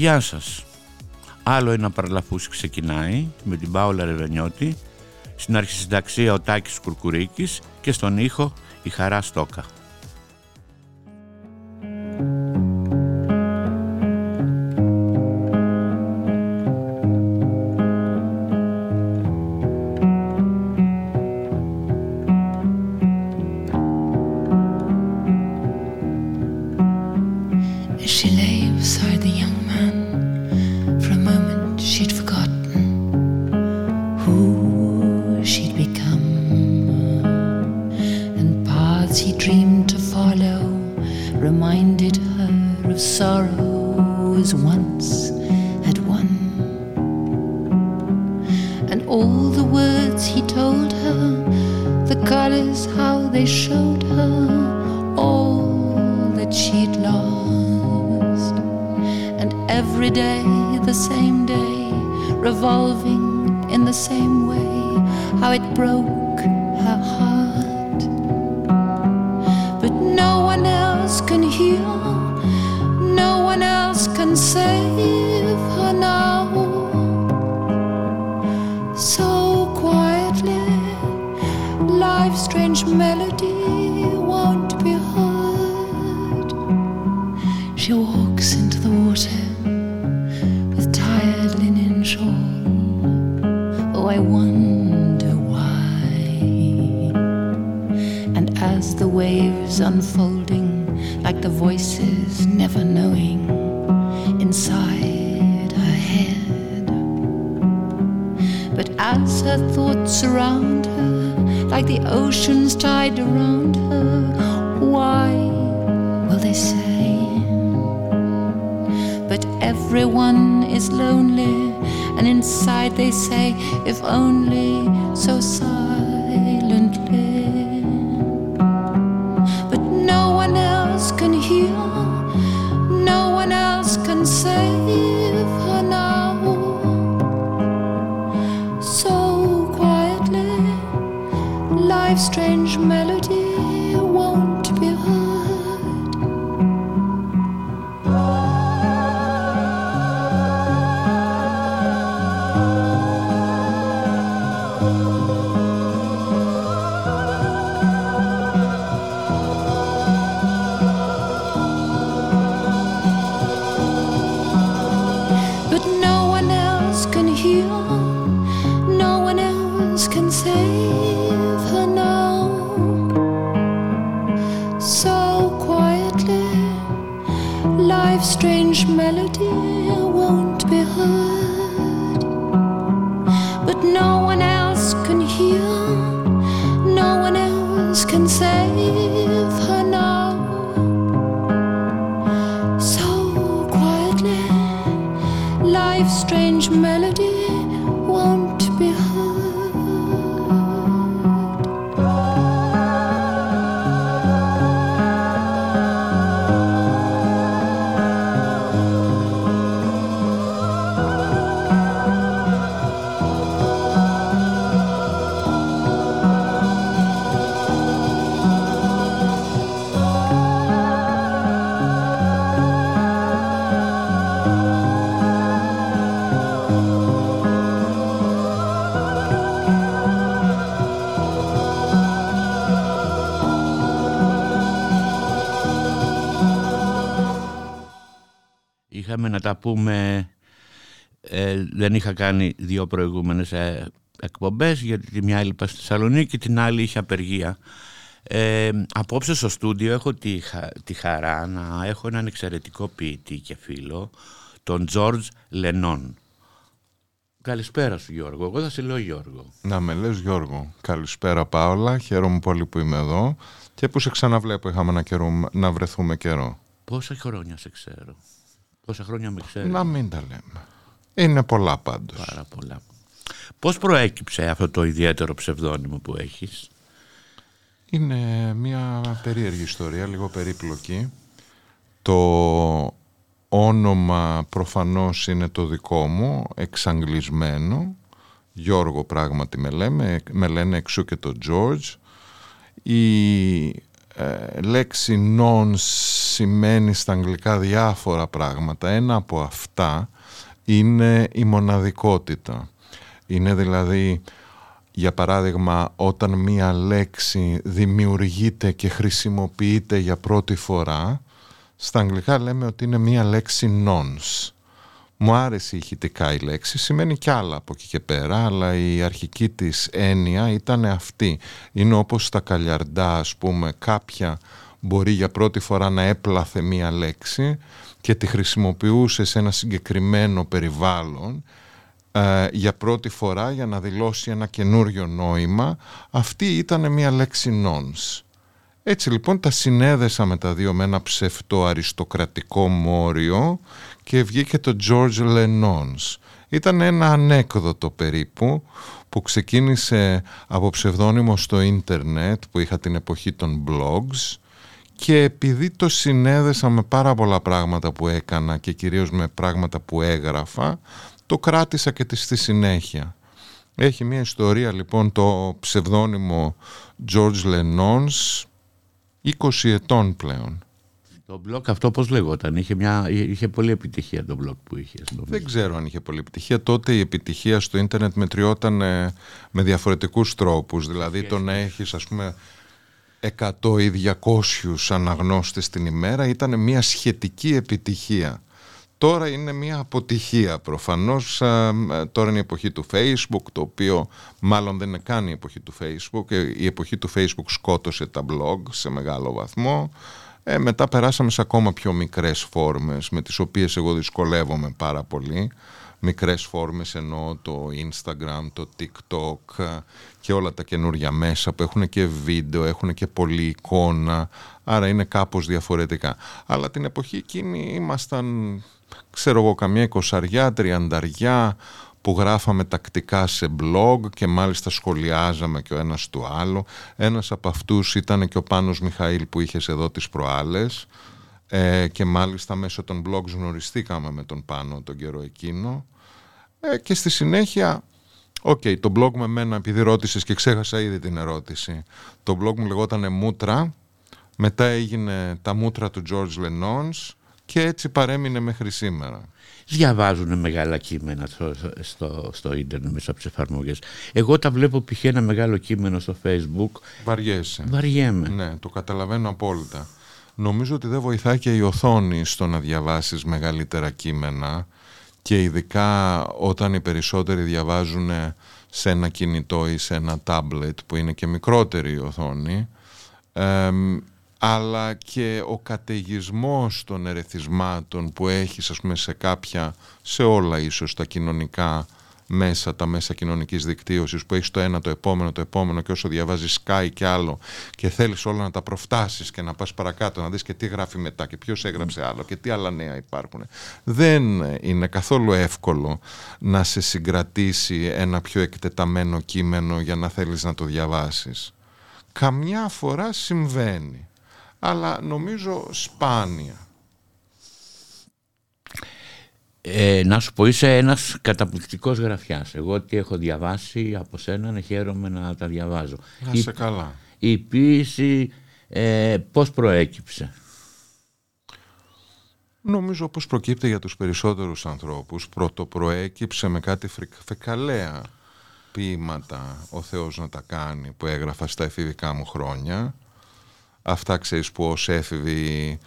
Γεια σας. Άλλο ένα παραλαφούς ξεκινάει με την Πάολα Ρεβενιώτη, στην αρχισυνταξία ο Τάκης Κουρκουρίκης και στον ήχο η Χαρά Στόκα. so quietly life's strange melody. Δεν είχα κάνει δύο προηγούμενες ε, εκπομπές γιατί τη μια έλειπα στη Θεσσαλονίκη την άλλη είχε απεργία. Ε, απόψε στο στούντιο έχω τη, τη χαρά να έχω έναν εξαιρετικό ποιητή και φίλο, τον George Λενόν. Καλησπέρα σου Γιώργο, εγώ θα σε λέω Γιώργο. Να με λες Γιώργο. Καλησπέρα Πάολα, χαίρομαι πολύ που είμαι εδώ και που σε ξαναβλέπω είχαμε ένα καιρό να βρεθούμε καιρό. Πόσα χρόνια σε ξέρω; Πόσα χρόνια με ξέρεις; Να μην τα λέμε. Είναι πολλά πάντως. Πάρα πολλά. Πώς προέκυψε αυτό το ιδιαίτερο ψευδόνυμο που έχεις; Είναι μια περίεργη ιστορία, λίγο περίπλοκη. Το όνομα προφανώς είναι το δικό μου, εξαγγλισμένο. Γιώργο πράγματι με, λέμε, με λένε εξού και το George. Η ε, λέξη non σημαίνει στα αγγλικά διάφορα πράγματα. Ένα από αυτά είναι η μοναδικότητα. Είναι δηλαδή, για παράδειγμα, όταν μία λέξη δημιουργείται και χρησιμοποιείται για πρώτη φορά, στα αγγλικά λέμε ότι είναι μία λέξη nons. Μου άρεσε ηχητικά η λέξη, σημαίνει κι άλλα από εκεί και πέρα, αλλά η αρχική της έννοια ήταν αυτή. Είναι όπως στα καλιαρντά, ας πούμε, κάποια μπορεί για πρώτη φορά να έπλαθε μία λέξη και τη χρησιμοποιούσε σε ένα συγκεκριμένο περιβάλλον ε, για πρώτη φορά για να δηλώσει ένα καινούριο νόημα. Αυτή ήταν μία λέξη nons. Έτσι λοιπόν τα συνέδεσα με τα δύο με ένα ψευτό αριστοκρατικό μόριο και βγήκε το George Lenons. Ήταν ένα ανέκδοτο περίπου που ξεκίνησε από ψευδόνυμο στο ίντερνετ που είχα την εποχή των blogs και επειδή το συνέδεσα με πάρα πολλά πράγματα που έκανα και κυρίως με πράγματα που έγραφα το κράτησα και στη συνέχεια. Έχει μια ιστορία λοιπόν το ψευδόνυμο George Lenons 20 ετών πλέον. Το blog αυτό πώς λεγόταν, είχε, μια, είχε πολύ επιτυχία το blog που είχε. Δεν ξέρω αν είχε πολύ επιτυχία. Τότε η επιτυχία στο ίντερνετ μετριόταν ε, με διαφορετικούς τρόπους. Δηλαδή το να έχεις ας πούμε 100 ή 200 αναγνώστες την ημέρα ήταν μια σχετική επιτυχία. Τώρα είναι μια αποτυχία προφανώς, τώρα είναι η εποχή του Facebook, το οποίο μάλλον δεν είναι καν η εποχή του Facebook, η εποχή του Facebook σκότωσε τα blog σε μεγάλο βαθμό, ε, μετά περάσαμε σε ακόμα πιο μικρές φόρμες με τις οποίες εγώ δυσκολεύομαι πάρα πολύ, μικρές φόρμες εννοώ το Instagram, το TikTok και όλα τα καινούργια μέσα που έχουν και βίντεο, έχουν και πολλή εικόνα, άρα είναι κάπως διαφορετικά. Αλλά την εποχή εκείνη ήμασταν ξέρω εγώ καμιά εικοσαριά, τριανταριά που γράφαμε τακτικά σε blog και μάλιστα σχολιάζαμε και ο ένας του άλλο. Ένας από αυτούς ήταν και ο Πάνος Μιχαήλ που είχες εδώ τις προάλλες ε, και μάλιστα μέσω των blogs γνωριστήκαμε με τον Πάνο τον καιρό εκείνο ε, και στη συνέχεια OK, okay, το blog με μένα, επειδή ρώτησες και ξέχασα ήδη την ερώτηση. Το blog μου λεγόταν Μούτρα, μετά έγινε τα μούτρα του George Le Nonce και έτσι παρέμεινε μέχρι σήμερα. Διαβάζουν μεγάλα κείμενα στο, στο, στο ίντερνετ μέσα από τις εφαρμογές. Εγώ τα βλέπω π.χ. ένα μεγάλο κείμενο στο facebook. Βαριέσαι. Βαριέμαι. Ναι, το καταλαβαίνω απόλυτα. Νομίζω ότι δεν βοηθάει και η οθόνη στο να διαβάσεις μεγαλύτερα κείμενα και ειδικά όταν οι περισσότεροι διαβάζουν σε ένα κινητό ή σε ένα τάμπλετ που είναι και μικρότερη η οθόνη αλλά και ο καταιγισμός των ερεθισμάτων που έχεις ας πούμε σε κάποια, σε όλα ίσως τα κοινωνικά μέσα, τα μέσα κοινωνικής δικτύωσης που έχεις το ένα, το επόμενο, το επόμενο και όσο διαβάζεις σκάει και άλλο και θέλεις όλα να τα προφτάσεις και να πας παρακάτω, να δεις και τι γράφει μετά και ποιος έγραψε άλλο και τι άλλα νέα υπάρχουν. Δεν είναι καθόλου εύκολο να σε συγκρατήσει ένα πιο εκτεταμένο κείμενο για να θέλεις να το διαβάσεις. Καμιά φορά συμβαίνει αλλά νομίζω σπάνια. Ε, να σου πω, είσαι ένας καταπληκτικός γραφιάς. Εγώ τι έχω διαβάσει από σένα, να χαίρομαι να τα διαβάζω. Να σε καλά. Η ποίηση ε, πώς προέκυψε; Νομίζω πως προκύπτει για τους περισσότερους ανθρώπους. Πρώτο προέκυψε με κάτι φεκαλέα ποίηματα ο Θεός να τα κάνει που έγραφα στα εφηβικά μου χρόνια αυτά ξέρεις που ως έφηβοι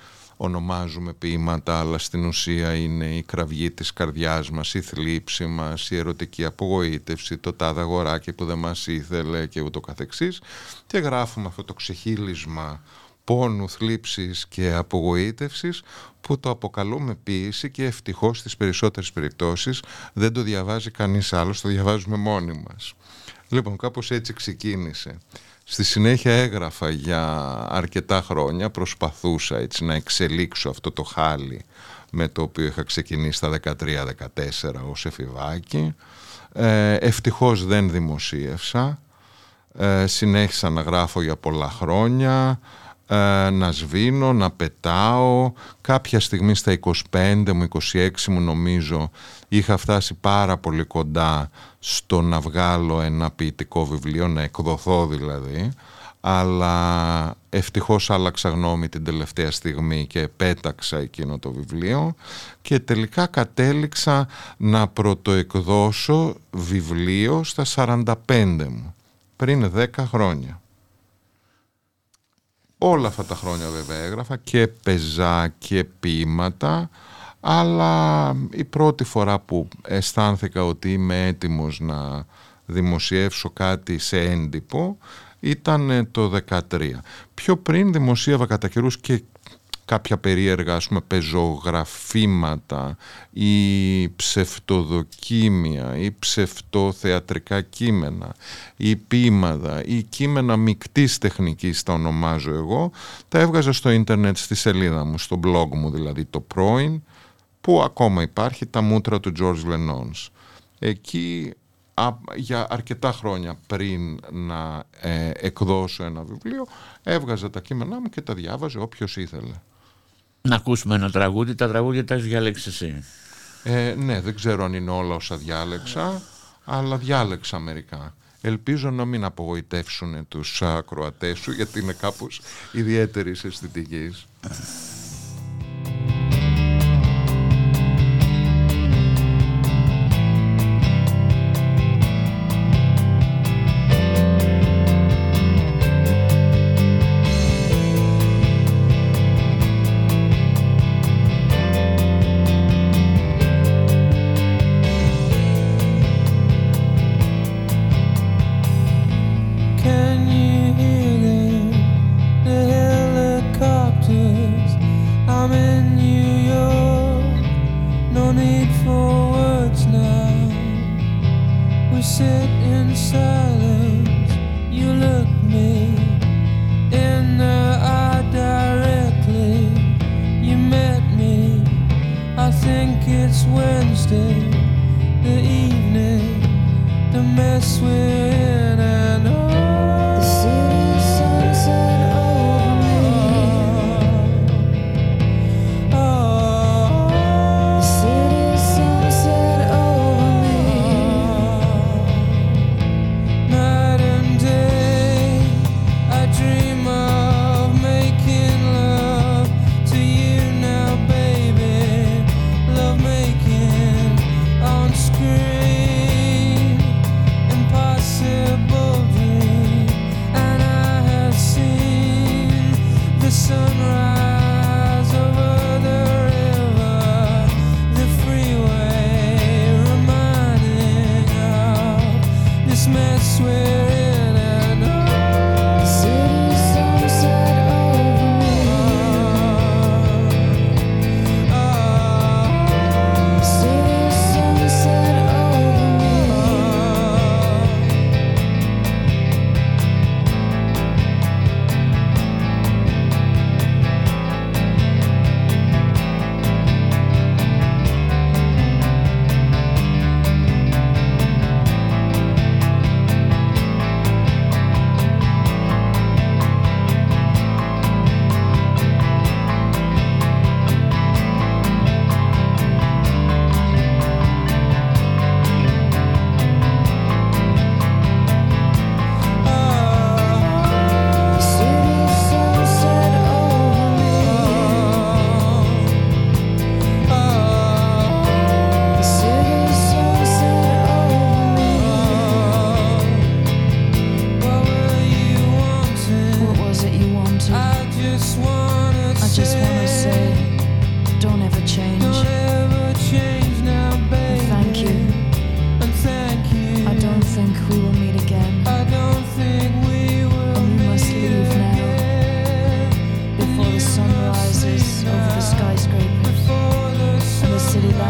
ονομάζουμε ποίηματα αλλά στην ουσία είναι η κραυγή της καρδιάς μας, η θλίψη μας, η ερωτική απογοήτευση, το τάδε αγοράκι που δεν μας ήθελε και ούτω καθεξής και γράφουμε αυτό το ξεχύλισμα πόνου, θλίψης και απογοήτευσης που το αποκαλούμε ποίηση και ευτυχώς στις περισσότερες περιπτώσεις δεν το διαβάζει κανείς άλλος, το διαβάζουμε μόνοι μας. Λοιπόν, κάπως έτσι ξεκίνησε. Στη συνέχεια έγραφα για αρκετά χρόνια, προσπαθούσα έτσι να εξελίξω αυτό το χάλι με το οποίο είχα ξεκινήσει στα 13-14 ως εφηβάκι. Ε, ευτυχώς δεν δημοσίευσα, ε, συνέχισα να γράφω για πολλά χρόνια, ε, να σβήνω, να πετάω. Κάποια στιγμή στα 25 μου, 26 μου νομίζω είχα φτάσει πάρα πολύ κοντά στο να βγάλω ένα ποιητικό βιβλίο, να εκδοθώ δηλαδή αλλά ευτυχώς άλλαξα γνώμη την τελευταία στιγμή και πέταξα εκείνο το βιβλίο και τελικά κατέληξα να πρωτοεκδώσω βιβλίο στα 45 μου πριν 10 χρόνια. Όλα αυτά τα χρόνια βέβαια έγραφα και πεζά και ποίηματα αλλά η πρώτη φορά που αισθάνθηκα ότι είμαι έτοιμος να δημοσιεύσω κάτι σε έντυπο ήταν το 13. Πιο πριν δημοσίευα κατά καιρούς και κάποια περίεργα ας πούμε πεζογραφήματα ή ψευτοδοκίμια ή ψευτοθεατρικά κείμενα ή ποίηματα ή κείμενα μικτής τεχνικής τα ονομάζω εγώ τα έβγαζα στο ίντερνετ στη σελίδα μου, στο blog μου δηλαδή το πρώην που ακόμα υπάρχει τα μούτρα του George Lennon. Εκεί για αρκετά χρόνια πριν να ε, εκδώσω ένα βιβλίο έβγαζα τα κείμενά μου και τα διάβαζε όποιος ήθελε. Να ακούσουμε ένα τραγούδι, τα τραγούδια τα έχεις διάλεξεις εσύ. Ε, ναι, δεν ξέρω αν είναι όλα όσα διάλεξα, αλλά διάλεξα μερικά. Ελπίζω να μην απογοητεύσουν τους ακροατές σου, γιατί είναι κάπως ιδιαίτερης αισθητικής.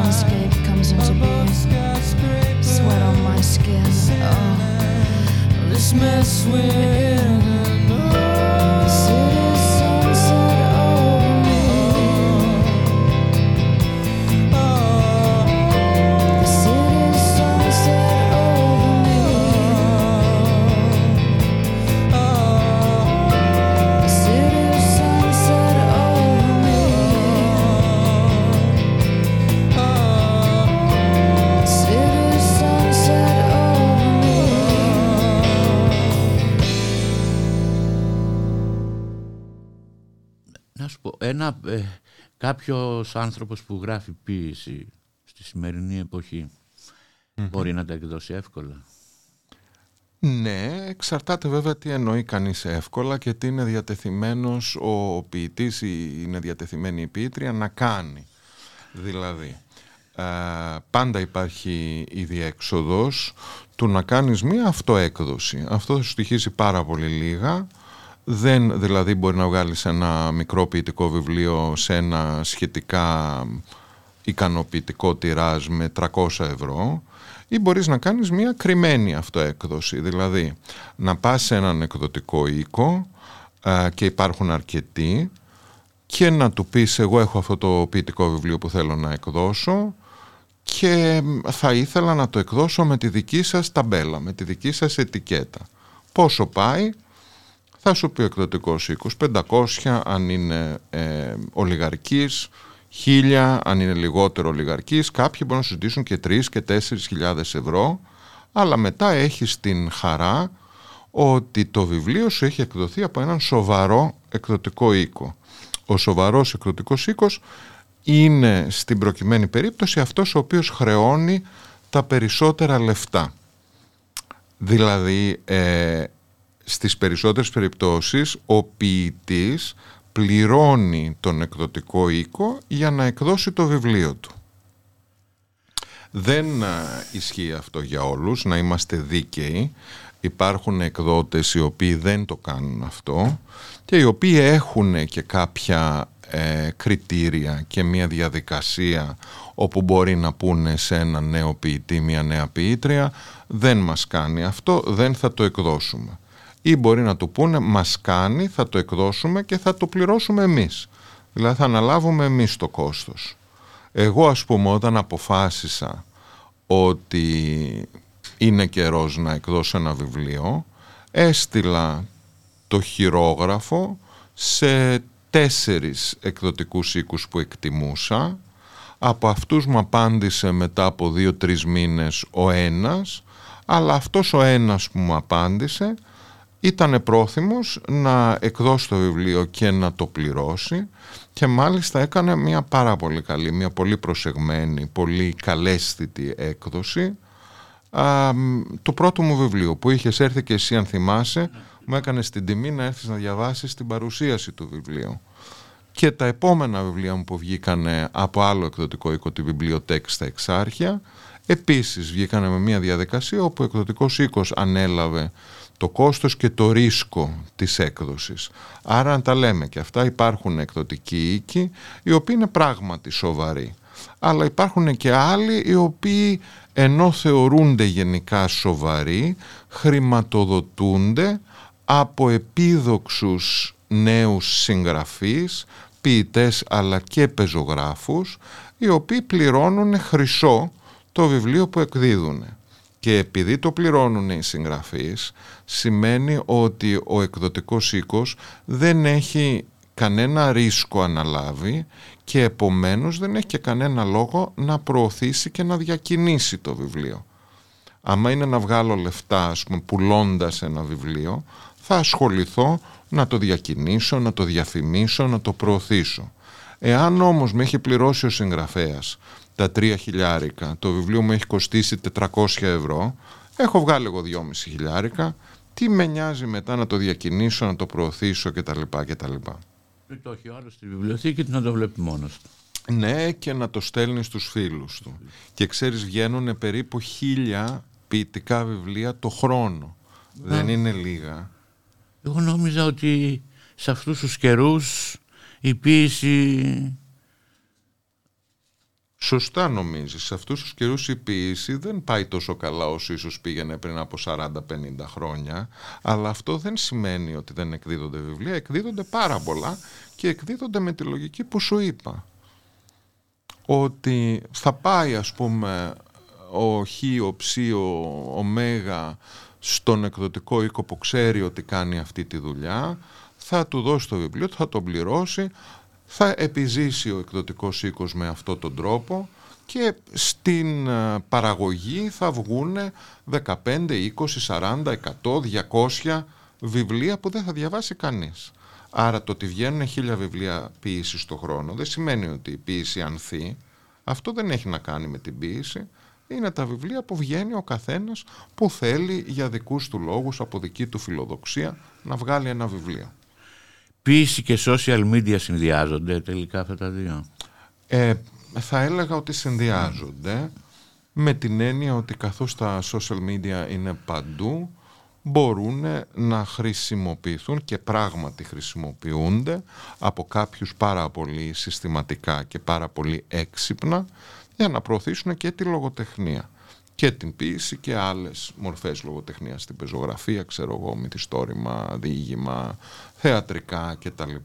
soundscape comes into being. Sweat on my skin. Oh. This mess we're in. Ένα, ε, κάποιος άνθρωπος που γράφει ποίηση στη σημερινή εποχή μπορεί να τα εκδώσει εύκολα; Ναι, εξαρτάται βέβαια τι εννοεί κανείς εύκολα και τι είναι διατεθειμένος ο ποιητής ή είναι διατεθειμένη η ποιήτρια να κάνει. Δηλαδή, ε, πάντα υπάρχει η διέξοδος του να κάνεις μία αυτοέκδοση. Αυτό θα σου στοιχήσει πάρα πολύ λίγα δεν δηλαδή μπορεί να βγάλεις ένα μικρό ποιητικό βιβλίο σε ένα σχετικά ικανοποιητικό τυράζ με 300 ευρώ ή μπορείς να κάνεις μια κρυμμένη αυτοέκδοση, δηλαδή να πας σε έναν εκδοτικό οίκο και υπάρχουν αρκετοί και να του πεις εγώ έχω αυτό το ποιητικό βιβλίο που θέλω να εκδώσω και θα ήθελα να το εκδώσω με τη δική σας ταμπέλα, με τη δική σας ετικέτα. Πόσο πάει, θα σου πει ο εκδοτικός οίκος 500 αν είναι ε, ολιγαρκής, 1000 αν είναι λιγότερο ολιγαρκής, κάποιοι μπορούν να σου ζητήσουν και 3 και 4 χιλιάδες ευρώ, αλλά μετά έχεις την χαρά ότι το βιβλίο σου έχει εκδοθεί από έναν σοβαρό εκδοτικό οίκο. Ο σοβαρός εκδοτικός οίκος είναι στην προκειμένη περίπτωση αυτός ο οποίος χρεώνει τα περισσότερα λεφτά. Δηλαδή ε, στις περισσότερες περιπτώσεις ο ποιητής πληρώνει τον εκδοτικό οίκο για να εκδώσει το βιβλίο του. Δεν ισχύει αυτό για όλους, να είμαστε δίκαιοι. Υπάρχουν εκδότες οι οποίοι δεν το κάνουν αυτό και οι οποίοι έχουν και κάποια ε, κριτήρια και μια διαδικασία όπου μπορεί να πούνε σε ένα νέο ποιητή, μια νέα ποιήτρια δεν μας κάνει αυτό, δεν θα το εκδώσουμε ή μπορεί να του πούνε μας κάνει, θα το εκδώσουμε και θα το πληρώσουμε εμείς. Δηλαδή θα αναλάβουμε εμείς το κόστος. Εγώ ας πούμε όταν αποφάσισα ότι είναι καιρός να εκδώσω ένα βιβλίο, έστειλα το χειρόγραφο σε τέσσερις εκδοτικούς οίκους που εκτιμούσα. Από αυτούς μου απάντησε μετά από δύο-τρεις μήνες ο ένας, αλλά αυτός ο ένας που μου απάντησε ήταν πρόθυμος να εκδώσει το βιβλίο και να το πληρώσει και μάλιστα έκανε μια πάρα πολύ καλή, μια πολύ προσεγμένη, πολύ καλέσθητη έκδοση. Α, του πρώτου μου βιβλίου που είχες έρθει και εσύ αν θυμάσαι μου έκανε την τιμή να έρθεις να διαβάσεις την παρουσίαση του βιβλίου. Και τα επόμενα βιβλία μου που βγήκανε από άλλο εκδοτικό οίκο τη βιβλιοτέκη στα Εξάρχεια επίσης βγήκανε με μια διαδικασία όπου ο εκδοτικός οίκος ανέλαβε το κόστος και το ρίσκο της έκδοσης. Άρα αν τα λέμε και αυτά υπάρχουν εκδοτικοί οίκοι οι οποίοι είναι πράγματι σοβαροί. Αλλά υπάρχουν και άλλοι οι οποίοι ενώ θεωρούνται γενικά σοβαροί χρηματοδοτούνται από επίδοξους νέους συγγραφείς, ποιητές αλλά και πεζογράφους οι οποίοι πληρώνουν χρυσό το βιβλίο που εκδίδουν. Και επειδή το πληρώνουν οι συγγραφείς, σημαίνει ότι ο εκδοτικός οίκος δεν έχει κανένα ρίσκο αναλάβει και επομένως δεν έχει και κανένα λόγο να προωθήσει και να διακινήσει το βιβλίο. Άμα είναι να βγάλω λεφτά, ας πούμε, πουλώντας ένα βιβλίο, θα ασχοληθώ να το διακινήσω, να το διαφημίσω, να το προωθήσω. Εάν όμως με έχει πληρώσει ο συγγραφέας τα τρία χιλιάρικα, το βιβλίο μου έχει κοστίσει 400 ευρώ, έχω βγάλει εγώ 2,5 χιλιάρικα, τι με νοιάζει μετά να το διακινήσω, να το προωθήσω κτλ. κτλ. Το έχει άλλος στη βιβλιοθήκη να το βλέπει μόνος του. Ναι και να το στέλνει στους φίλους του. Και ξέρεις βγαίνουν περίπου χίλια ποιητικά βιβλία το χρόνο. Δεν είναι λίγα. Εγώ νόμιζα ότι σε αυτούς τους καιρούς η ποίηση Σωστά νομίζεις, σε αυτούς τους καιρούς η ποίηση δεν πάει τόσο καλά όσο ίσως πήγαινε πριν από 40-50 χρόνια, αλλά αυτό δεν σημαίνει ότι δεν εκδίδονται βιβλία, εκδίδονται πάρα πολλά και εκδίδονται με τη λογική που σου είπα. Ότι θα πάει ας πούμε ο Χ, ο Ψ, ο Ωμέγα στον εκδοτικό οίκο που ξέρει ότι κάνει αυτή τη δουλειά, θα του δώσει το βιβλίο, θα τον πληρώσει, θα επιζήσει ο εκδοτικός οίκος με αυτόν τον τρόπο και στην ε, παραγωγή θα βγουν 15, 20, 40, 100, 200 βιβλία που δεν θα διαβάσει κανείς. Άρα το ότι βγαίνουν χίλια βιβλία ποίηση το χρόνο δεν σημαίνει ότι η ποίηση ανθεί. Αυτό δεν έχει να κάνει με την ποίηση. Είναι τα βιβλία που βγαίνει ο καθένας που θέλει για δικούς του λόγους, από δική του φιλοδοξία, να βγάλει ένα βιβλίο. Ποίηση και social media συνδυάζονται τελικά αυτά τα δύο; Ε, θα έλεγα ότι συνδυάζονται με την έννοια ότι καθώς τα social media είναι παντού μπορούν να χρησιμοποιηθούν και πράγματι χρησιμοποιούνται από κάποιους πάρα πολύ συστηματικά και πάρα πολύ έξυπνα για να προωθήσουν και τη λογοτεχνία και την ποίηση και άλλες μορφές λογοτεχνίας στην πεζογραφία, ξέρω εγώ, μυθιστόρημα, διήγημα, θεατρικά κτλ.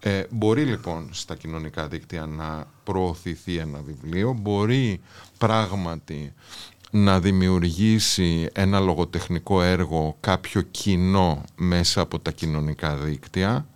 Ε, μπορεί λοιπόν στα κοινωνικά δίκτυα να προωθηθεί ένα βιβλίο, μπορεί πράγματι να δημιουργήσει ένα λογοτεχνικό έργο κάποιο κοινό μέσα από τα κοινωνικά δίκτυα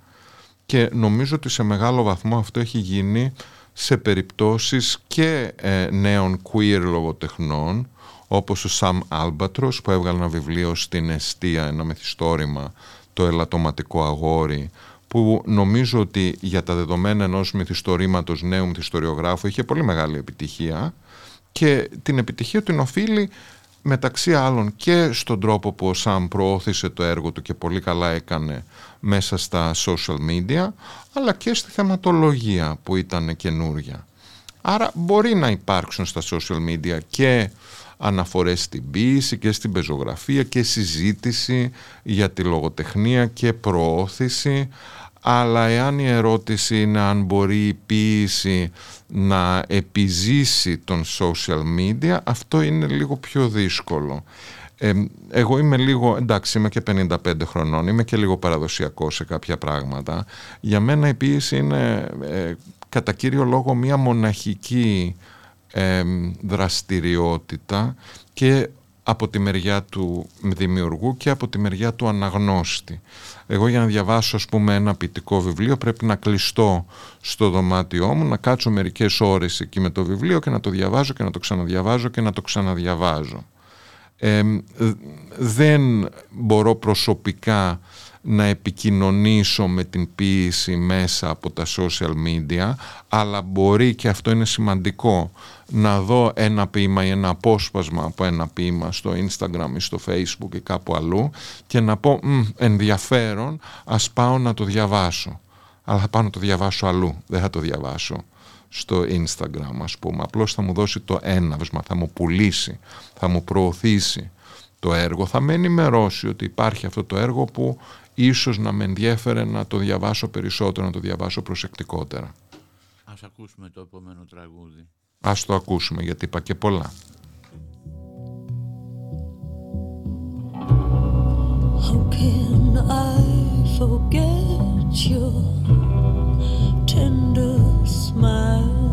και νομίζω ότι σε μεγάλο βαθμό αυτό έχει γίνει σε περιπτώσεις και ε, νέων queer λογοτεχνών όπως ο Σαμ Άλμπατρος που έβγαλε ένα βιβλίο στην Εστία, ένα μυθιστόρημα, το ελαττωματικό αγόρι που νομίζω ότι για τα δεδομένα ενός μυθιστορήματος νέου μυθιστοριογράφου είχε πολύ μεγάλη επιτυχία και την επιτυχία του οφείλει μεταξύ άλλων και στον τρόπο που ο Σαμ προώθησε το έργο του και πολύ καλά έκανε μέσα στα social media αλλά και στη θεματολογία που ήταν καινούρια. Άρα μπορεί να υπάρξουν στα social media και αναφορές στην ποίηση και στην πεζογραφία και συζήτηση για τη λογοτεχνία και προώθηση αλλά εάν η ερώτηση είναι αν μπορεί η ποίηση να επιζήσει τον social media αυτό είναι λίγο πιο δύσκολο ε, εγώ είμαι λίγο, εντάξει είμαι και 55 χρονών, είμαι και λίγο παραδοσιακός σε κάποια πράγματα. Για μένα η ποίηση είναι ε, κατά κύριο λόγο μια μοναχική ε, δραστηριότητα και από τη μεριά του δημιουργού και από τη μεριά του αναγνώστη. Εγώ για να διαβάσω ας πούμε ένα ποιητικό βιβλίο πρέπει να κλειστώ στο δωμάτιό μου, να κάτσω μερικές ώρες εκεί με το βιβλίο και να το διαβάζω και να το ξαναδιαβάζω και να το ξαναδιαβάζω δεν μπορώ προσωπικά να επικοινωνήσω με την ποίηση μέσα από τα social media αλλά μπορεί και αυτό είναι σημαντικό να δω ένα ποίημα ή ένα απόσπασμα από ένα ποίημα στο Instagram ή στο Facebook ή κάπου αλλού και να πω ενδιαφέρον ας πάω να το διαβάσω αλλά θα πάω να το διαβάσω αλλού δεν θα το διαβάσω στο Instagram ας πούμε. Απλώς θα μου δώσει το έναυσμα, θα μου πουλήσει, θα μου προωθήσει το έργο. Θα με ενημερώσει ότι υπάρχει αυτό το έργο που ίσως να με ενδιέφερε να το διαβάσω περισσότερο, να το διαβάσω προσεκτικότερα. Ας ακούσουμε το επόμενο τραγούδι. Ας το ακούσουμε γιατί είπα και πολλά. How can I forget you? tender smile;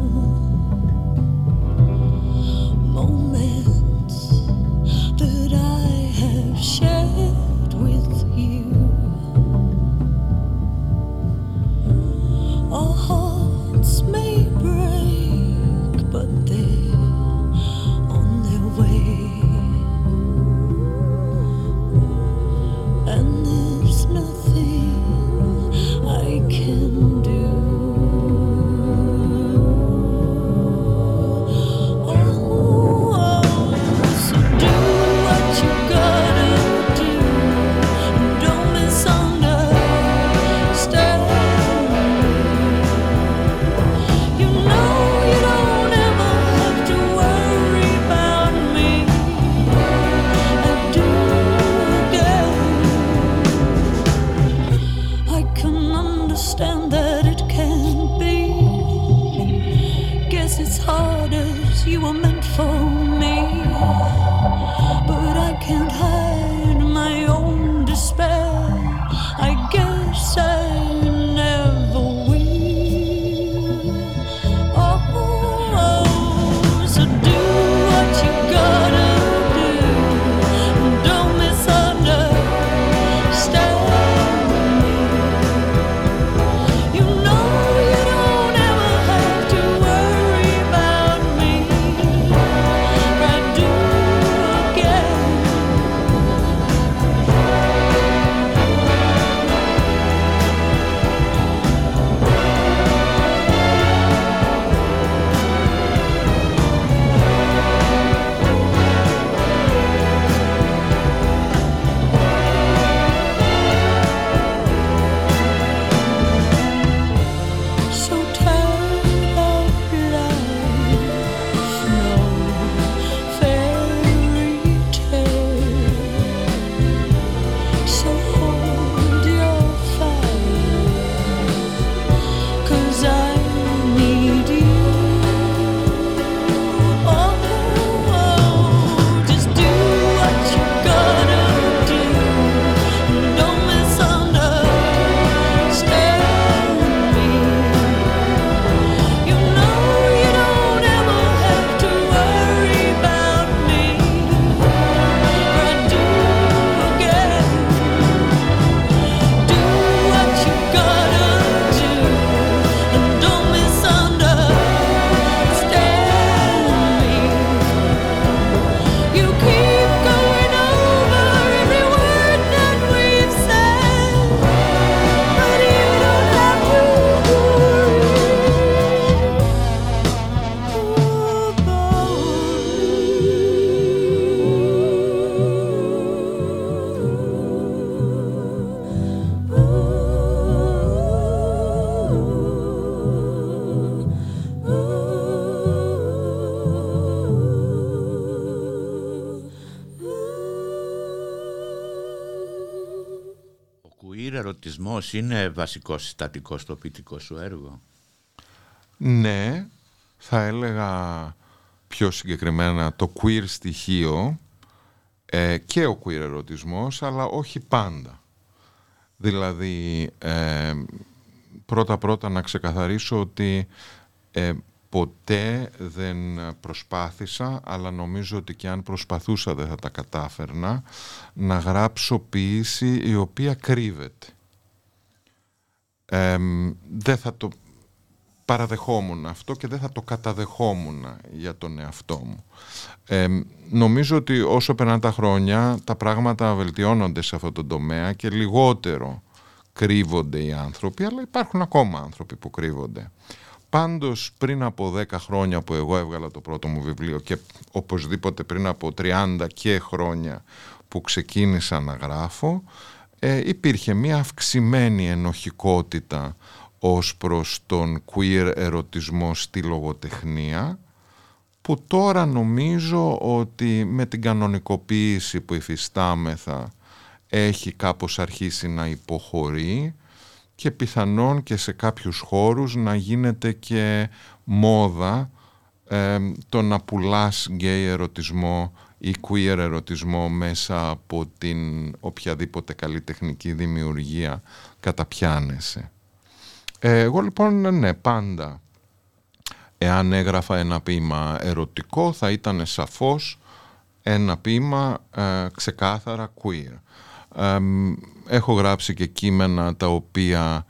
Ερωτισμός είναι βασικός συστατικός στο ποιητικό σου έργο; Ναι, θα έλεγα πιο συγκεκριμένα το queer στοιχείο ε, και ο queer ερωτισμός, αλλά όχι πάντα. Δηλαδή, ε, πρώτα-πρώτα να ξεκαθαρίσω ότι ε, ποτέ δεν προσπάθησα, αλλά νομίζω ότι και αν προσπαθούσα δεν θα τα κατάφερνα, να γράψω ποίηση η οποία κρύβεται. Δεν θα το παραδεχόμουν αυτό και δεν θα το καταδεχόμουν για τον εαυτό μου. νομίζω ότι όσο περνάνε τα χρόνια τα πράγματα βελτιώνονται σε αυτό το τομέα και λιγότερο κρύβονται οι άνθρωποι, αλλά υπάρχουν ακόμα άνθρωποι που κρύβονται. Πάντως πριν από 10 χρόνια που εγώ έβγαλα το πρώτο μου βιβλίο και οπωσδήποτε πριν από 30 και χρόνια που ξεκίνησα να γράφω ε, υπήρχε μια αυξημένη ενοχικότητα ως προς τον queer ερωτισμό στη λογοτεχνία που τώρα νομίζω ότι με την κανονικοποίηση που υφιστάμεθα έχει κάπως αρχίσει να υποχωρεί και πιθανόν και σε κάποιους χώρους να γίνεται και μόδα ε, το να πουλάς γκέι ερωτισμό ή queer ερωτισμό μέσα από την οποιαδήποτε καλλιτεχνική δημιουργία καταπιάνεσαι. Ε, εγώ λοιπόν ναι πάντα εάν έγραφα ένα ποίημα ερωτικό θα ήταν σαφώς ένα ποίημα ε, ξεκάθαρα queer έχω γράψει και κείμενα τα οποία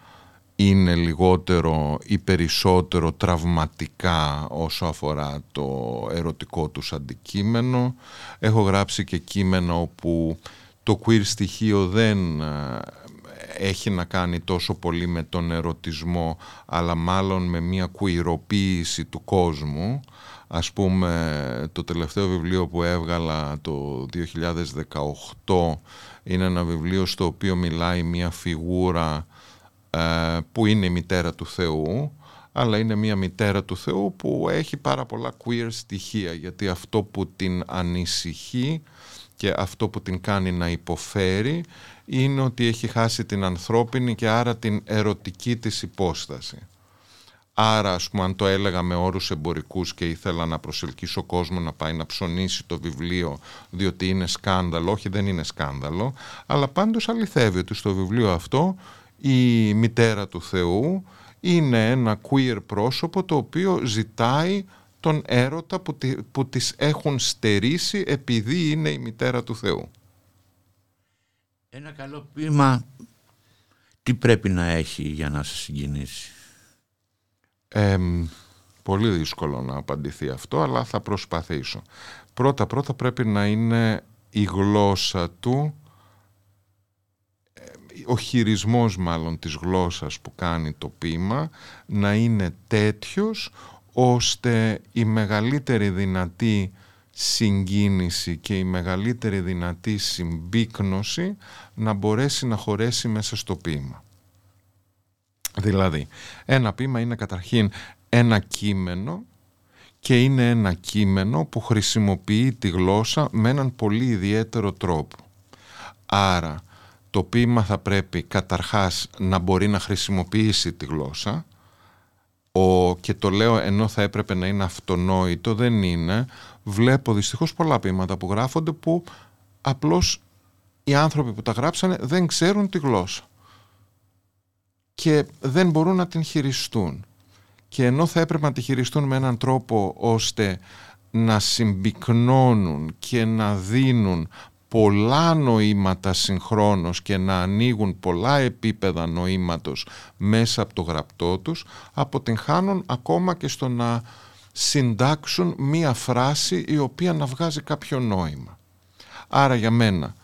είναι λιγότερο ή περισσότερο τραυματικά όσο αφορά το ερωτικό τους αντικείμενο. Έχω γράψει και κείμενα όπου το queer στοιχείο δεν ε, έχει να κάνει τόσο πολύ με τον ερωτισμό αλλά μάλλον με μια queeroποίηση του κόσμου Ας πούμε το τελευταίο βιβλίο που έβγαλα το 2018 είναι ένα βιβλίο στο οποίο μιλάει μια φιγούρα ε, που είναι η μητέρα του Θεού αλλά είναι μια μητέρα του Θεού που έχει πάρα πολλά queer στοιχεία γιατί αυτό που την ανησυχεί και αυτό που την κάνει να υποφέρει είναι ότι έχει χάσει την ανθρώπινη και άρα την ερωτική της υπόσταση. Άρα, ας πούμε, αν το έλεγα με όρους εμπορικούς και ήθελα να προσελκύσω κόσμο να πάει να ψωνίσει το βιβλίο διότι είναι σκάνδαλο, όχι δεν είναι σκάνδαλο, αλλά πάντως αληθεύει ότι στο βιβλίο αυτό η μητέρα του Θεού είναι ένα queer πρόσωπο το οποίο ζητάει τον έρωτα που, που τις έχουν στερήσει επειδή είναι η μητέρα του Θεού. Ένα καλό ποίημα τι πρέπει να έχει για να σε συγκινήσει; Πολύ δύσκολο να απαντηθεί αυτό, αλλά θα προσπαθήσω. Πρώτα-πρώτα πρέπει να είναι η γλώσσα του, ο χειρισμός μάλλον της γλώσσας που κάνει το πείμα, να είναι τέτοιος ώστε η μεγαλύτερη δυνατή συγκίνηση και η μεγαλύτερη δυνατή συμπίκνωση να μπορέσει να χωρέσει μέσα στο ποίημα. Δηλαδή, ένα ποίημα είναι καταρχήν ένα κείμενο και είναι ένα κείμενο που χρησιμοποιεί τη γλώσσα με έναν πολύ ιδιαίτερο τρόπο. Άρα, το ποίημα θα πρέπει καταρχάς να μπορεί να χρησιμοποιήσει τη γλώσσα ο, και το λέω ενώ θα έπρεπε να είναι αυτονόητο, δεν είναι. Βλέπω δυστυχώς πολλά ποίηματα που γράφονται που απλώς οι άνθρωποι που τα γράψανε δεν ξέρουν τη γλώσσα και δεν μπορούν να την χειριστούν. Και ενώ θα έπρεπε να τη χειριστούν με έναν τρόπο ώστε να συμπυκνώνουν και να δίνουν πολλά νοήματα συγχρόνως και να ανοίγουν πολλά επίπεδα νοήματος μέσα από το γραπτό τους, αποτυγχάνουν ακόμα και στο να συντάξουν μία φράση η οποία να βγάζει κάποιο νόημα. Άρα για μένα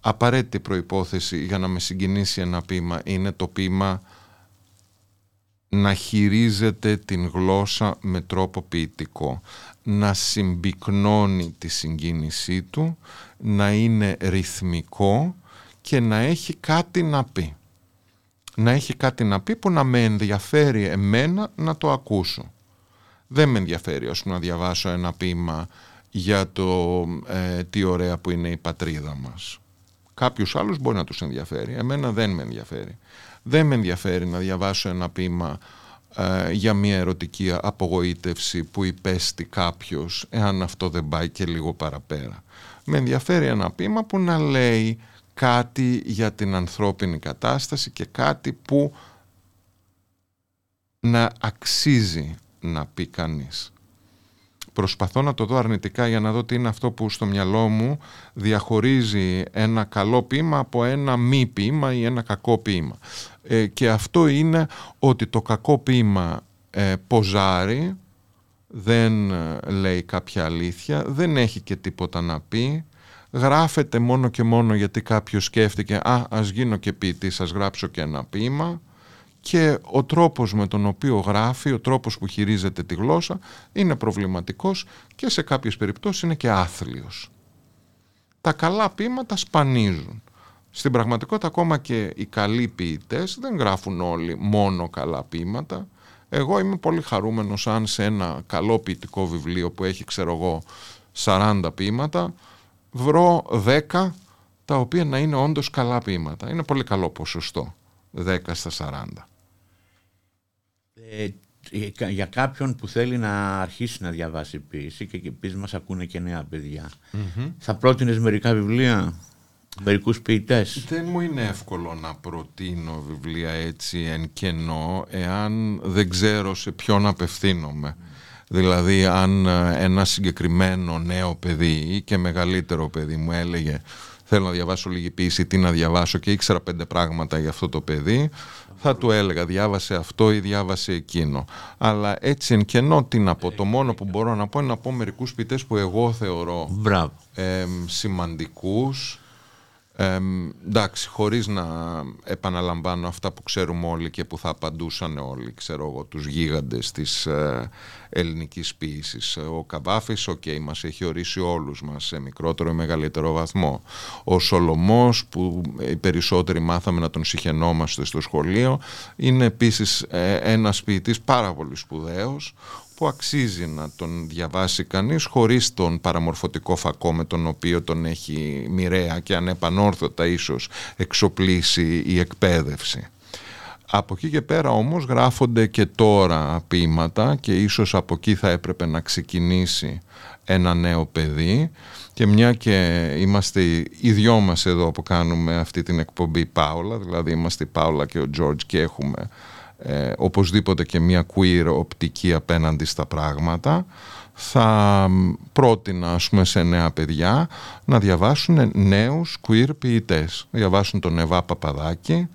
απαραίτητη προϋπόθεση για να με συγκινήσει ένα ποίημα είναι το ποίημα να χειρίζεται την γλώσσα με τρόπο ποιητικό, να συμπυκνώνει τη συγκίνησή του, να είναι ρυθμικό και να έχει κάτι να πει. Να έχει κάτι να πει που να με ενδιαφέρει εμένα να το ακούσω. Δεν με ενδιαφέρει ας να διαβάσω ένα ποίημα για το ε, τι ωραία που είναι η πατρίδα μας. Κάποιους άλλους μπορεί να τους ενδιαφέρει. Εμένα δεν με ενδιαφέρει. Δεν με ενδιαφέρει να διαβάσω ένα ποίημα ε, για μια ερωτική απογοήτευση που υπέστη κάποιος εάν αυτό δεν πάει και λίγο παραπέρα. Με ενδιαφέρει ένα ποίημα που να λέει κάτι για την ανθρώπινη κατάσταση και κάτι που να αξίζει να πει κανείς. Προσπαθώ να το δω αρνητικά για να δω τι είναι αυτό που στο μυαλό μου διαχωρίζει ένα καλό ποίημα από ένα μη ποίημα ή ένα κακό ποίημα. Ε, και αυτό είναι ότι το κακό ποίημα ε, ποζάρει, δεν ε, λέει κάποια αλήθεια, δεν έχει και τίποτα να πει, γράφεται μόνο και μόνο γιατί κάποιος σκέφτηκε «Α, ας γίνω και ποιητής, ας γράψω και ένα ποίημα» και ο τρόπος με τον οποίο γράφει, ο τρόπος που χειρίζεται τη γλώσσα είναι προβληματικός και σε κάποιες περιπτώσεις είναι και άθλιος. Τα καλά ποίηματα σπανίζουν. Στην πραγματικότητα ακόμα και οι καλοί ποιητές δεν γράφουν όλοι μόνο καλά ποίηματα. Εγώ είμαι πολύ χαρούμενος αν σε ένα καλό ποιητικό βιβλίο που έχει ξέρω εγώ 40 ποίηματα βρω 10 τα οποία να είναι όντως καλά ποίηματα. Είναι πολύ καλό ποσοστό 10 στα 40. Ε, για κάποιον που θέλει να αρχίσει να διαβάσει ποίηση και επίσης μας ακούνε και νέα θα πρότεινες μερικά βιβλία μερικούς ποιητές; Δεν μου είναι εύκολο να προτείνω βιβλία έτσι εν κενό εάν δεν ξέρω σε ποιον απευθύνομαι. Δηλαδή αν ε, ένα συγκεκριμένο νέο παιδί ή και μεγαλύτερο παιδί μου έλεγε θέλω να διαβάσω λίγη ποίηση, τι να διαβάσω και ήξερα πέντε πράγματα για αυτό το παιδί θα του έλεγα διάβασε αυτό ή διάβασε εκείνο. Αλλά έτσι εν κενό τι να πω. Το μόνο που μπορώ να πω είναι να πω μερικούς ποιητές που εγώ θεωρώ ε, σημαντικούς. Ε, εντάξει, χωρίς να επαναλαμβάνω αυτά που ξέρουμε όλοι και που θα απαντούσαν όλοι, ξέρω εγώ, τους γίγαντες της ε, ελληνικής ποίησης. Ο Καβάφης, OK, okay, μας έχει ορίσει όλους μας σε μικρότερο ή μεγαλύτερο βαθμό. Ο Σολομός, που οι περισσότεροι μάθαμε να τον συχαινόμαστε στο σχολείο, είναι επίσης ε, ένας ποιητής πάρα πολύ σπουδαίος, που αξίζει να τον διαβάσει κανείς χωρίς τον παραμορφωτικό φακό με τον οποίο τον έχει μοιραία και ανεπανόρθωτα ίσως εξοπλίσει η εκπαίδευση. Από εκεί και πέρα όμως γράφονται και τώρα ποίηματα και ίσως από εκεί θα έπρεπε να ξεκινήσει ένα νέο παιδί και μια και είμαστε οι δυο μας εδώ που κάνουμε αυτή την εκπομπή Πάολα, δηλαδή είμαστε η Πάολα και ο Τζόρτζ και έχουμε ε, οπωσδήποτε και μια queer οπτική απέναντι στα πράγματα θα πρότεινα ας πούμε σε νέα παιδιά να διαβάσουν νέους queer ποιητές. Να διαβάσουν τον Εβά Παπαδάκη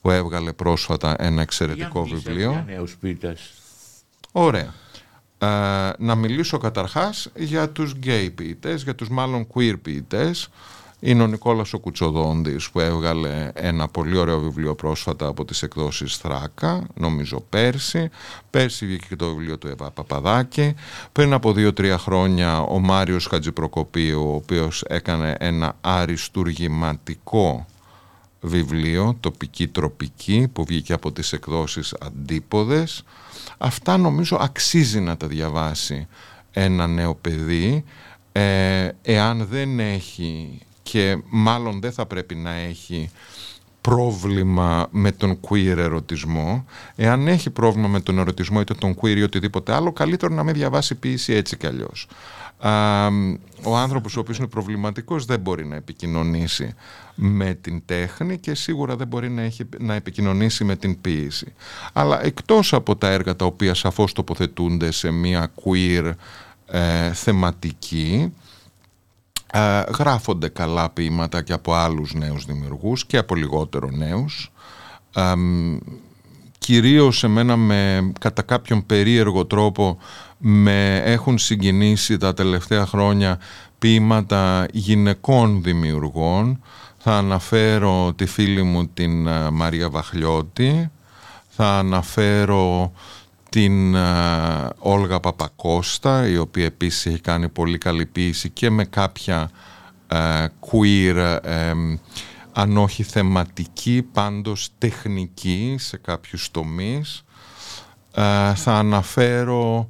που έβγαλε πρόσφατα ένα εξαιρετικό για βιβλίο. για νέους ποιητές. Ωραία. Ε, να μιλήσω καταρχάς για τους gay ποιητές για τους μάλλον queer ποιητές είναι ο Νικόλας ο Κουτσοδόντης που έβγαλε ένα πολύ ωραίο βιβλίο πρόσφατα από τις εκδόσεις Θράκα, νομίζω πέρσι. Πέρσι βγήκε και το βιβλίο του Εβά Παπαδάκη. Πριν από δύο-τρία χρόνια ο Μάριος Χατζηπροκοπίου, ο οποίος έκανε ένα αριστουργηματικό βιβλίο, τοπική τροπική, που βγήκε από τις εκδόσεις Αντίποδες. Αυτά νομίζω αξίζει να τα διαβάσει ένα νέο παιδί, ε, εάν δεν έχει και μάλλον δεν θα πρέπει να έχει πρόβλημα με τον queer ερωτισμό. Εάν έχει πρόβλημα με τον ερωτισμό είτε τον queer ή οτιδήποτε άλλο, καλύτερο να μην διαβάσει ποιήση έτσι κι αλλιώς. ο άνθρωπος ο οποίος είναι προβληματικός δεν μπορεί να επικοινωνήσει με την τέχνη και σίγουρα δεν μπορεί να, έχει, να επικοινωνήσει με την ποίηση. Αλλά εκτός από τα έργα τα οποία σαφώς τοποθετούνται σε μια queer ε, θεματική ε, γράφονται καλά ποίηματα και από άλλους νέους δημιουργούς και από λιγότερο νέους. Ε, κυρίως εμένα με κατά κάποιον περίεργο τρόπο με έχουν συγκινήσει τα τελευταία χρόνια ποίηματα γυναικών δημιουργών. Θα αναφέρω τη φίλη μου την ε, Μαρία Βαχλιώτη, θα αναφέρω την uh, Όλγα Παπακώστα η οποία επίσης έχει κάνει πολύ καλή ποίηση και με κάποια uh, queer uh, αν όχι θεματική πάντως τεχνική σε κάποιους τομείς θα αναφέρω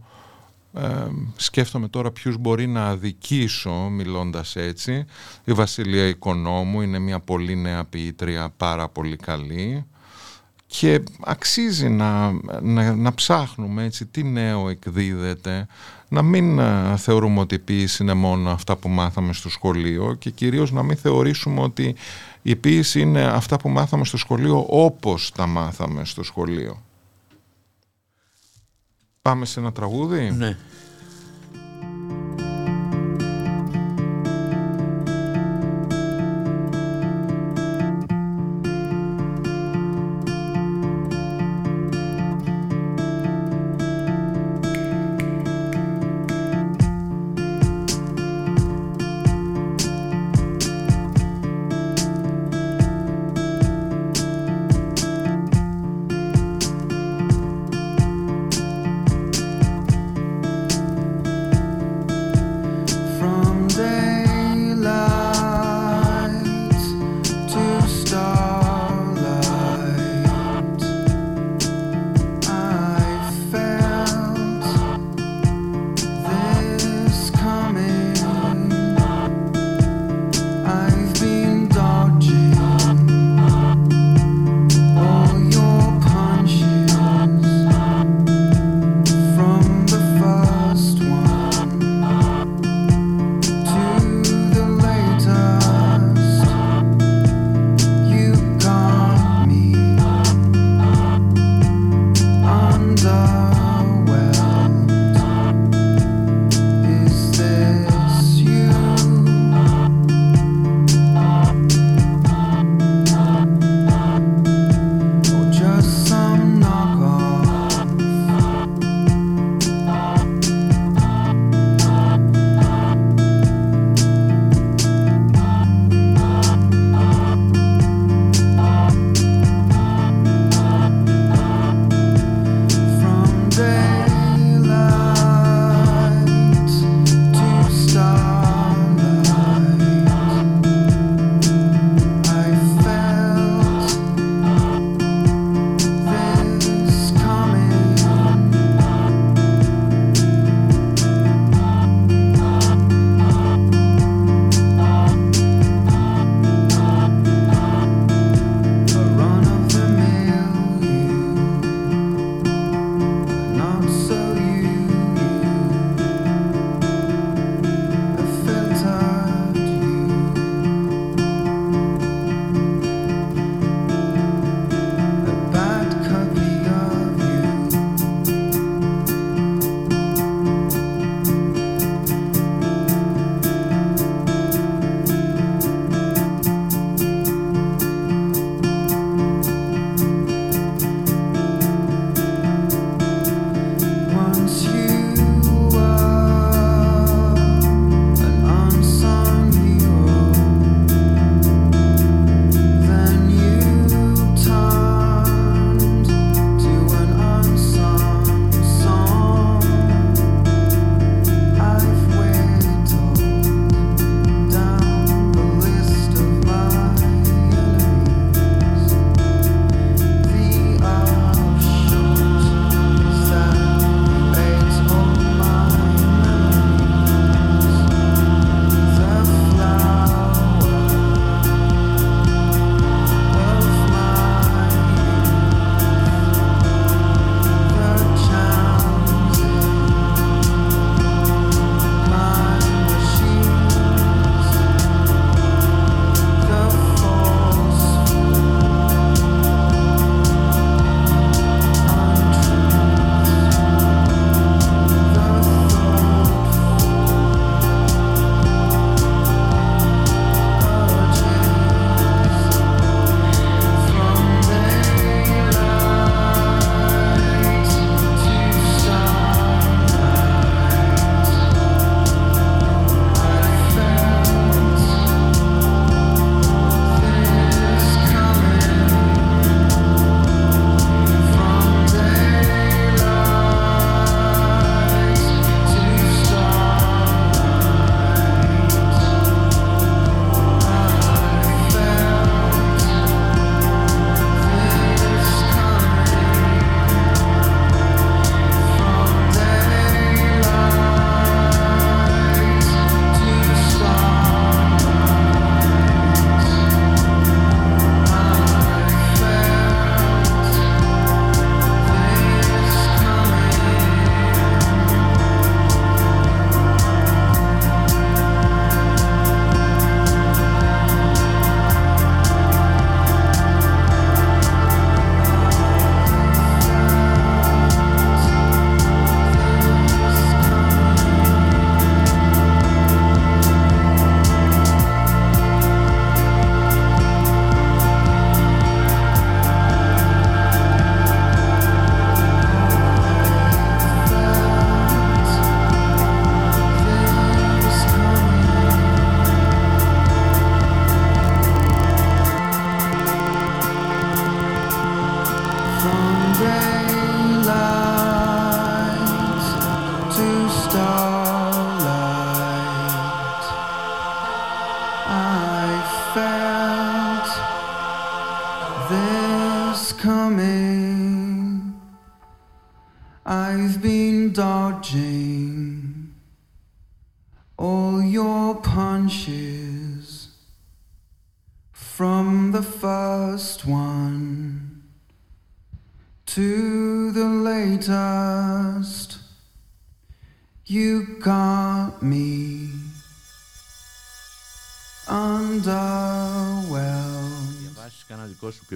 ε, σκέφτομαι τώρα ποιους μπορεί να αδικήσω μιλώντας έτσι. Η Βασιλεία Οικονόμου είναι μια πολύ νέα ποιήτρια, πάρα πολύ καλή και αξίζει να, να, να ψάχνουμε έτσι τι νέο εκδίδεται, να μην ε, θεωρούμε ότι η ποίηση είναι μόνο αυτά που μάθαμε στο σχολείο και κυρίως να μην θεωρήσουμε ότι η ποίηση είναι αυτά που μάθαμε στο σχολείο όπως τα μάθαμε στο σχολείο. Πάμε σε ένα τραγούδι; Ναι.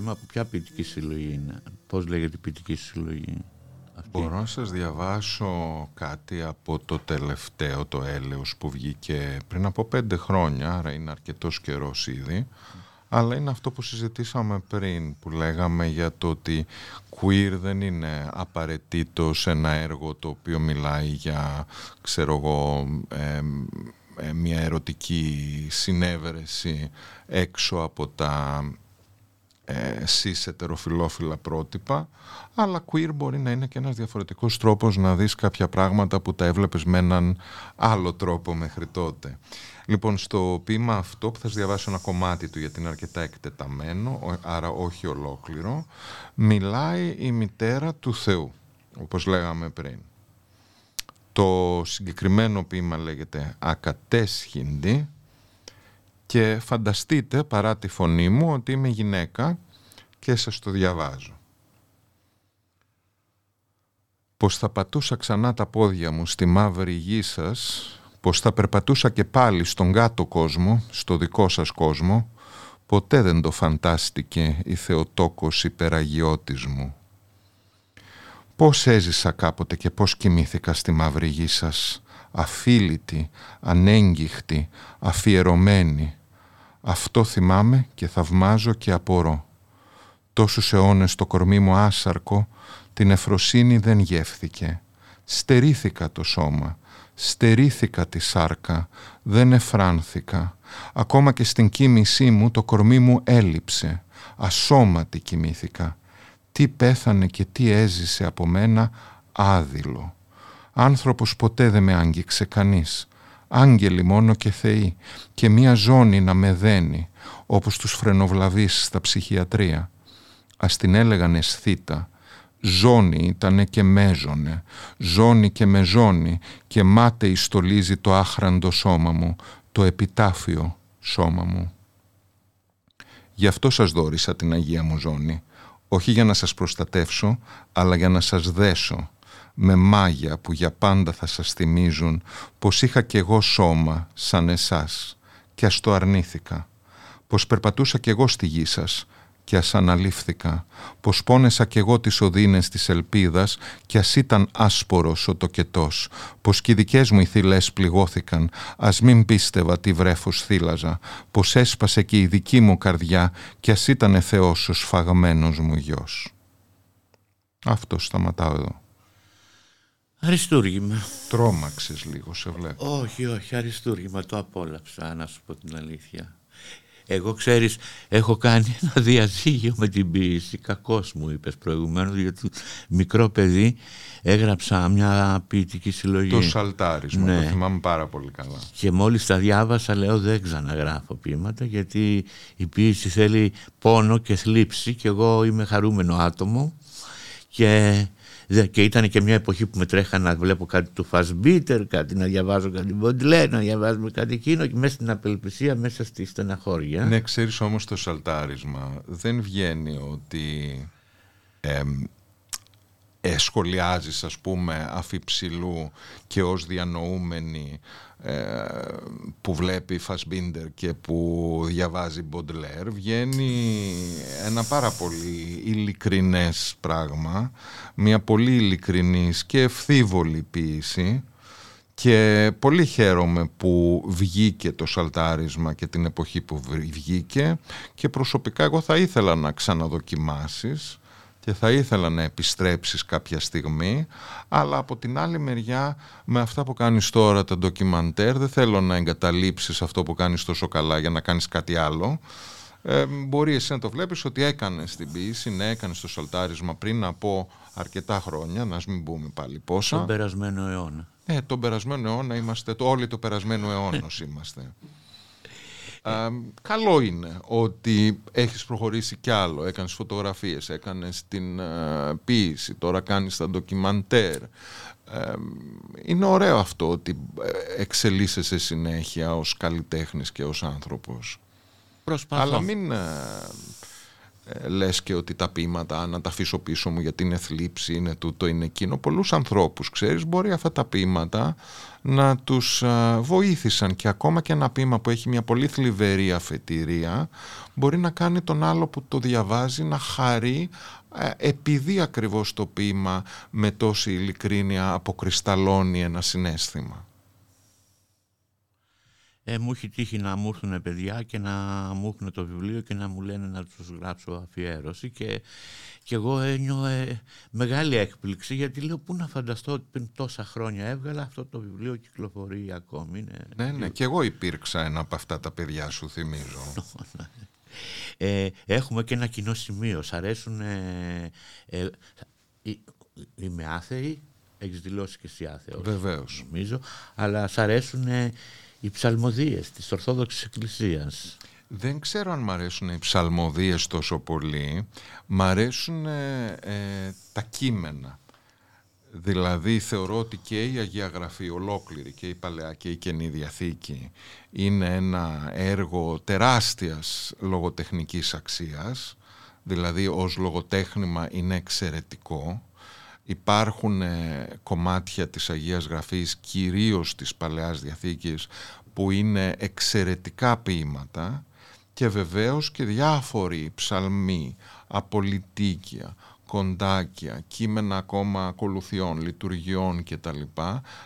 Δικό σου ποίημα από ποια ποιητική συλλογή είναι; Πώς λέγεται η ποιητική συλλογή αυτή; Μπορώ να σας διαβάσω κάτι από το τελευταίο, το έλεος που βγήκε πριν από πέντε χρόνια, άρα είναι αρκετός καιρός ήδη. Αλλά είναι αυτό που συζητήσαμε πριν, που λέγαμε για το ότι queer δεν είναι απαραίτητο ένα έργο το οποίο μιλάει για, ξέρω εγώ, εμ, ε, μια ερωτική συνέβρεση έξω από τα ε, cis ετεροφιλόφιλα πρότυπα, αλλά queer μπορεί να είναι και ένας διαφορετικός τρόπος να δεις κάποια πράγματα που τα έβλεπες με έναν άλλο τρόπο μέχρι τότε. Λοιπόν, στο ποίημα αυτό που θα σας διαβάσω ένα κομμάτι του γιατί είναι αρκετά εκτεταμένο, ο- άρα όχι ολόκληρο, μιλάει η μητέρα του Θεού, όπως λέγαμε πριν. Το συγκεκριμένο ποίημα λέγεται «Ακατέσχυντη» και φανταστείτε παρά τη φωνή μου ότι είμαι γυναίκα και σας το διαβάζω. Πως θα πατούσα ξανά τα πόδια μου στη μαύρη γη σας, πως θα περπατούσα και πάλι στον κάτω κόσμο, στο δικό σας κόσμο, ποτέ δεν το φαντάστηκε η Θεοτόκος υπεραγιώτης μου. Πώς έζησα κάποτε και πώς κοιμήθηκα στη μαύρη γη σας, αφίλητη, ανέγγιχτη, αφιερωμένη. Αυτό θυμάμαι και θαυμάζω και απορώ. Τόσους αιώνες το κορμί μου άσαρκο, την εφροσύνη δεν γεύθηκε. Στερήθηκα το σώμα, στερήθηκα τη σάρκα, δεν εφράνθηκα. Ακόμα και στην κοίμησή μου το κορμί μου έλειψε, ασώματη κοιμήθηκα. Τι πέθανε και τι έζησε από μένα άδειλο. Άνθρωπος ποτέ δεν με άγγιξε κανείς. Άγγελοι μόνο και θεοί και μία ζώνη να με δένει, όπως τους φρενοβλαβείς στα ψυχιατρία. Ας την έλεγαν αισθήτα. Ζώνη ήτανε και μέζωνε, ζώνη και με ζώνη και μάταιη στολίζει το άχραντο σώμα μου, το επιτάφιο σώμα μου. Γι' αυτό σας δόρισα την Αγία μου ζώνη, όχι για να σας προστατεύσω, αλλά για να σας δέσω, με μάγια που για πάντα θα σας θυμίζουν πως είχα κι εγώ σώμα σαν εσάς και ας το αρνήθηκα, πως περπατούσα κι εγώ στη γη σας και ας αναλήφθηκα, πως πόνεσα κι εγώ τις οδύνες της ελπίδας και ας ήταν άσπορος ο τοκετός, πως κι οι δικές μου οι θυλές πληγώθηκαν, ας μην πίστευα τι βρέφος θύλαζα, πως έσπασε κι η δική μου καρδιά και ας ήταν Θεός ο σφαγμένος μου γιος. Αυτό σταματάω εδώ. Αριστούργημα. Τρόμαξες λίγο, σε βλέπω. Όχι, όχι, αριστούργημα. Το απόλαυσα, να σου πω την αλήθεια. Εγώ, ξέρεις, έχω κάνει ένα διαζύγιο με την ποίηση. Κακός μου είπες προηγουμένως, γιατί μικρό παιδί έγραψα μια ποιητική συλλογή. Το σαλτάρισμα, Ναι. το θυμάμαι πάρα πολύ καλά. Και μόλις τα διάβασα λέω δεν ξαναγράφω ποίηματα γιατί η ποίηση θέλει πόνο και θλίψη και εγώ είμαι χαρούμενο άτομο και, δε- και ήταν και μια εποχή που με τρέχα να βλέπω κάτι του Φασμπίτερ, κάτι να διαβάζω κάτι Μποντλέ, να διαβάζουμε κάτι εκείνο και μέσα στην απελπισία, μέσα στη στεναχώρια. Ναι, ξέρεις όμως το σαλτάρισμα δεν βγαίνει ότι εμ, ε, σχολιάζεις ας πούμε αφιψηλού και ως διανοούμενη ε, που βλέπει Φασμπίντερ και που διαβάζει Μποντλέρ βγαίνει ένα πάρα πολύ ειλικρινές πράγμα μια πολύ ειλικρινής και ευθύβολη ποίηση και πολύ χαίρομαι που βγήκε το σαλτάρισμα και την εποχή που βρ- βγήκε και προσωπικά εγώ θα ήθελα να ξαναδοκιμάσεις και θα ήθελα να επιστρέψεις κάποια στιγμή αλλά από την άλλη μεριά με αυτά που κάνεις τώρα τα ντοκιμαντέρ δεν θέλω να εγκαταλείψεις αυτό που κάνεις τόσο καλά για να κάνεις κάτι άλλο ε, μπορεί εσύ να το βλέπεις ότι έκανες την ποίηση, ναι έκανες το σαλτάρισμα πριν από αρκετά χρόνια, να μην πούμε πάλι πόσα. Τον περασμένο αιώνα. Ε, τον περασμένο αιώνα είμαστε, το, όλοι το περασμένο αιώνα είμαστε. Α, καλό είναι ότι έχεις προχωρήσει κι άλλο. Έκανες φωτογραφίες, έκανες την ε, ποίηση, τώρα κάνεις τα ντοκιμαντέρ. Ε, είναι ωραίο αυτό ότι ε, εξελίσσεσαι συνέχεια ως καλλιτέχνης και ως άνθρωπος. Προσπαθώ. Αλλά μην ε, ε, λες και ότι τα ποίηματα να τα αφήσω πίσω μου γιατί είναι θλίψη, είναι τούτο, είναι εκείνο. Πολλούς ανθρώπους, ξέρεις, μπορεί αυτά τα ποίηματα να τους ε, βοήθησαν και ακόμα και ένα ποίημα που έχει μια πολύ θλιβερή αφετηρία μπορεί να κάνει τον άλλο που το διαβάζει να χαρεί ε, επειδή ακριβώς το ποίημα με τόση ειλικρίνεια αποκρισταλώνει ένα συνέστημα. Ε, μου έχει τύχει να μου έρθουν παιδιά και να μου έχουν το βιβλίο και να μου λένε να τους γράψω αφιέρωση και, και εγώ ένιω ε, μεγάλη έκπληξη γιατί λέω πού να φανταστώ ότι πριν τόσα χρόνια έβγαλα αυτό το βιβλίο κυκλοφορεί ακόμη. Είναι... Ναι, ναι, και εγώ υπήρξα ένα από αυτά τα παιδιά σου θυμίζω. ε, έχουμε και ένα κοινό σημείο. Σ' αρέσουν... Ε, ε, είμαι άθεη, έχεις δηλώσει και εσύ άθεος. Βεβαίως. Νομίζω, αλλά σ' αρέσουν οι ψαλμοδίες της Ορθόδοξης Εκκλησίας. Δεν ξέρω αν μ' αρέσουν οι ψαλμοδίες τόσο πολύ. Μ' αρέσουν ε, τα κείμενα. Δηλαδή θεωρώ ότι και η Αγία Γραφή ολόκληρη και η Παλαιά και η Καινή Διαθήκη είναι ένα έργο τεράστιας λογοτεχνικής αξίας. Δηλαδή ως λογοτέχνημα είναι εξαιρετικό. Υπάρχουν ε, κομμάτια της Αγίας Γραφής, κυρίως της Παλαιάς Διαθήκης, που είναι εξαιρετικά ποίηματα και βεβαίως και διάφοροι ψαλμοί, απολυτίκια, κοντάκια, κείμενα ακόμα ακολουθιών, λειτουργιών κτλ.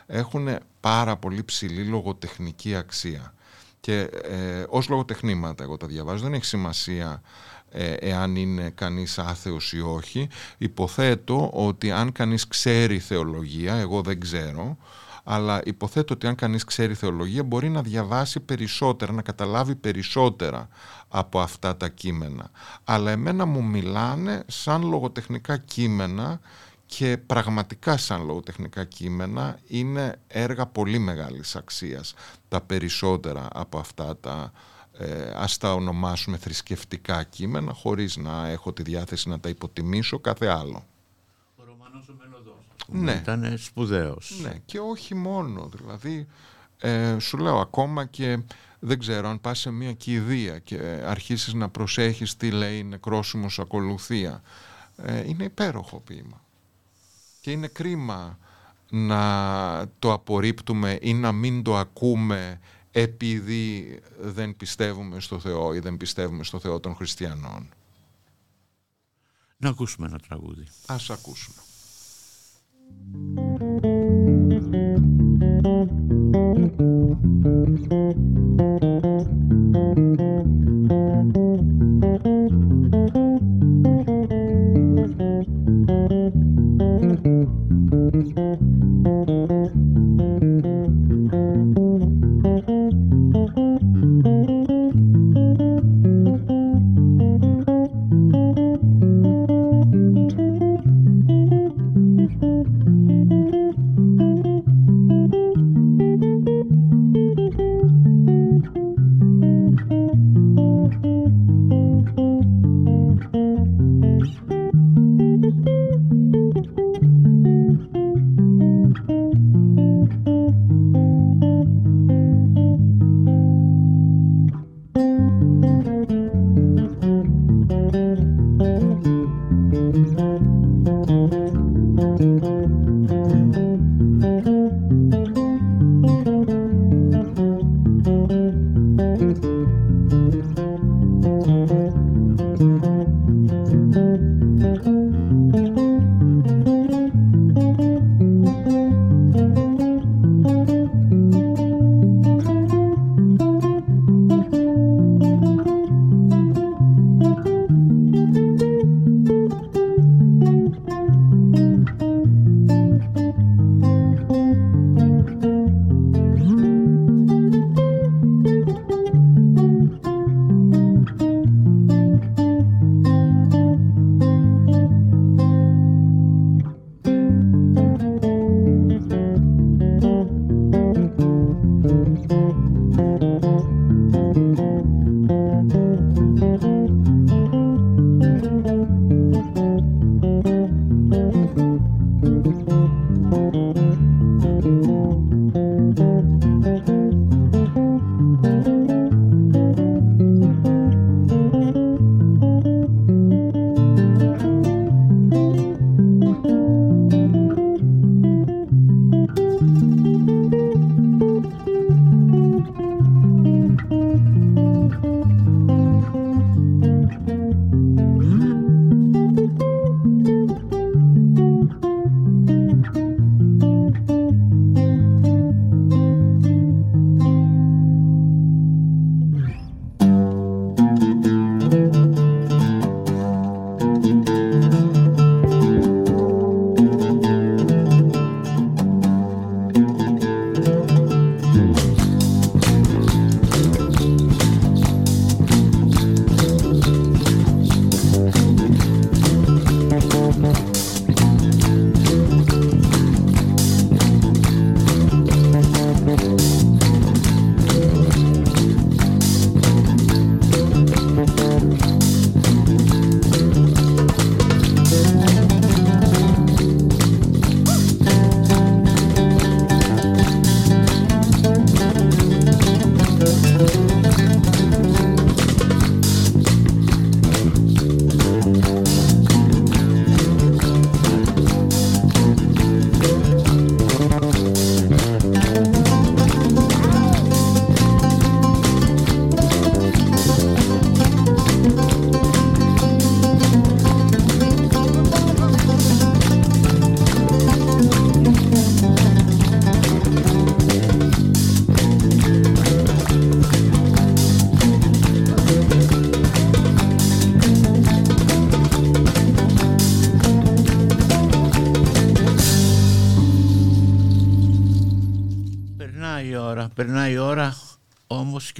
έχουν πάρα πολύ ψηλή λογοτεχνική αξία. Και ε, ως λογοτεχνήματα εγώ τα διαβάζω, δεν έχει σημασία ε, εάν είναι κανείς άθεος ή όχι. Υποθέτω ότι αν κανείς ξέρει θεολογία, εγώ δεν ξέρω, αλλά υποθέτω ότι αν κανείς ξέρει θεολογία μπορεί να διαβάσει περισσότερα, να καταλάβει περισσότερα από αυτά τα κείμενα. Αλλά εμένα μου μιλάνε σαν λογοτεχνικά κείμενα και πραγματικά σαν λογοτεχνικά κείμενα είναι έργα πολύ μεγάλης αξίας τα περισσότερα από αυτά τα ε, ας τα ονομάσουμε θρησκευτικά κείμενα χωρίς να έχω τη διάθεση να τα υποτιμήσω κάθε άλλο. Ο Ρωμανός ο Μελωδός Ναι. ήταν σπουδαίος. Ναι και όχι μόνο δηλαδή ε, σου λέω ακόμα και δεν ξέρω αν πας σε μια κηδεία και αρχίσεις να προσέχεις τι λέει νεκρόσιμος ακολουθία ε, είναι υπέροχο ποίημα και είναι κρίμα να το απορρίπτουμε ή να μην το ακούμε επειδή δεν πιστεύουμε στο Θεό ή δεν πιστεύουμε στο Θεό των χριστιανών. Να ακούσουμε ένα τραγούδι. Ας ακούσουμε.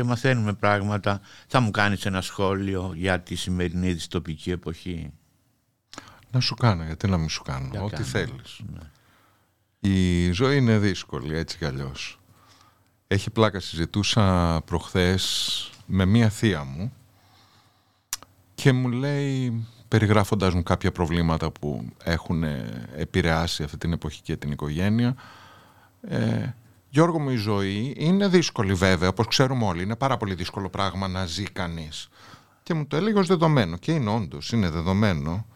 Και μαθαίνουμε πράγματα. Θα μου κάνεις ένα σχόλιο για τη σημερινή δυστοπική εποχή; Να σου κάνω, γιατί να μην σου κάνω, ό,τι θέλεις. Ναι. Η ζωή είναι δύσκολη, έτσι κι αλλιώς. Έχει πλάκα, συζητούσα προχθές με μία θεία μου και μου λέει, περιγράφοντας μου κάποια προβλήματα που έχουν επηρεάσει αυτή την εποχή και την οικογένεια, ε, Γιώργο μου η ζωή είναι δύσκολη βέβαια, όπως ξέρουμε όλοι. Είναι πάρα πολύ δύσκολο πράγμα να ζει κανείς. Και μου το έλεγε ως δεδομένο. Και είναι όντως, είναι δεδομένο.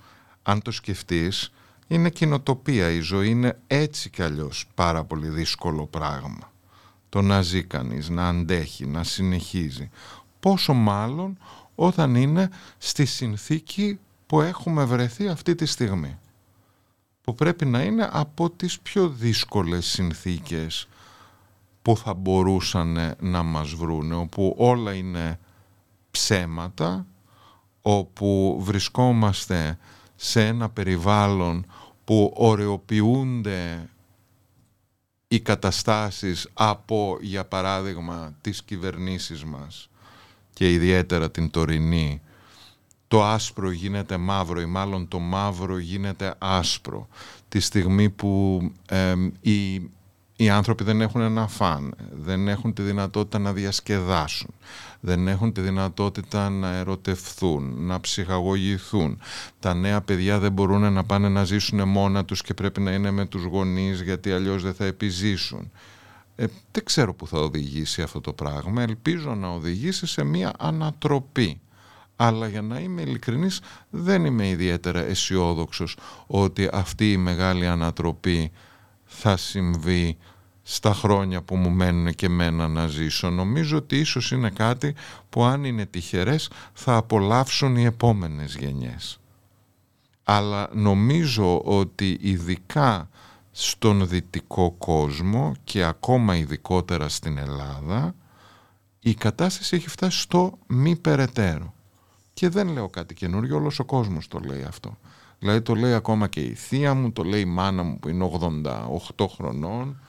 Αν το σκεφτείς, είναι κοινοτοπία. Η ζωή είναι έτσι κι αλλιώς πάρα πολύ δύσκολο πράγμα. Το να ζει κανείς, να αντέχει, να συνεχίζει. Πόσο μάλλον όταν είναι στη συνθήκη που έχουμε βρεθεί αυτή τη στιγμή. Που πρέπει να είναι από τις πιο δύσκολες συνθήκες που θα μπορούσαν να μας βρούνε, όπου όλα είναι ψέματα, όπου βρισκόμαστε σε ένα περιβάλλον που ωρεοποιούνται οι καταστάσεις από, για παράδειγμα, τις κυβερνήσεις μας και ιδιαίτερα την τωρινή, το άσπρο γίνεται μαύρο ή μάλλον το μαύρο γίνεται άσπρο. Τη στιγμή που ε, η οι άνθρωποι δεν έχουν ένα φαν, δεν έχουν τη δυνατότητα να διασκεδάσουν, δεν έχουν τη δυνατότητα να ερωτευθούν, να ψυχαγωγηθούν. Τα νέα παιδιά δεν μπορούν να πάνε να ζήσουν μόνα τους και πρέπει να είναι με τους γονείς γιατί αλλιώς δεν θα επιζήσουν. Ε, δεν ξέρω που θα οδηγήσει αυτό το πράγμα, ελπίζω να οδηγήσει σε μια ανατροπή. Αλλά για να είμαι ειλικρινής δεν είμαι ιδιαίτερα αισιόδοξος ότι αυτή η μεγάλη ανατροπή θα συμβεί στα χρόνια που μου μένουν και μένα να ζήσω. Νομίζω ότι ίσως είναι κάτι που αν είναι τυχερές θα απολαύσουν οι επόμενες γενιές. Αλλά νομίζω ότι ειδικά στον δυτικό κόσμο και ακόμα ειδικότερα στην Ελλάδα η κατάσταση έχει φτάσει στο μη περαιτέρω. Και δεν λέω κάτι καινούριο, όλος ο κόσμος το λέει αυτό. Δηλαδή το λέει ακόμα και η θεία μου, το λέει η μάνα μου που είναι 88 χρονών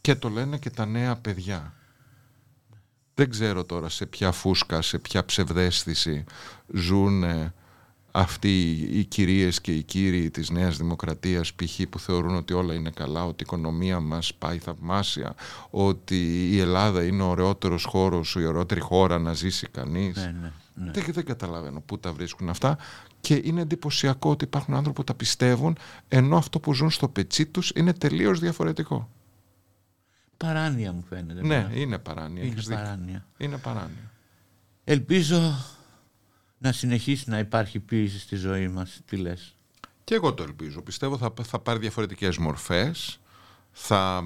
και το λένε και τα νέα παιδιά. Δεν ξέρω τώρα σε ποια φούσκα, σε ποια ψευδέστηση ζουν αυτοί οι κυρίες και οι κύριοι της Νέας Δημοκρατίας π.χ. που θεωρούν ότι όλα είναι καλά, ότι η οικονομία μας πάει θαυμάσια, ότι η Ελλάδα είναι ο ωραιότερος χώρος, η ωραιότερη χώρα να ζήσει κανείς. Ναι, ναι. Ναι. Δεν, δεν καταλαβαίνω πού τα βρίσκουν αυτά και είναι εντυπωσιακό ότι υπάρχουν άνθρωποι που τα πιστεύουν ενώ αυτό που ζουν στο πετσί τους είναι τελείως διαφορετικό. Παράνοια μου φαίνεται. Ναι, εμένα. είναι παράνοια. είναι έχεις δίκιο. παράνοια. Είναι παράνοια. Ελπίζω να συνεχίσει να υπάρχει ποίηση στη ζωή μας. Τι λες. Και εγώ το ελπίζω. Πιστεύω θα, θα πάρει διαφορετικές μορφές. Θα,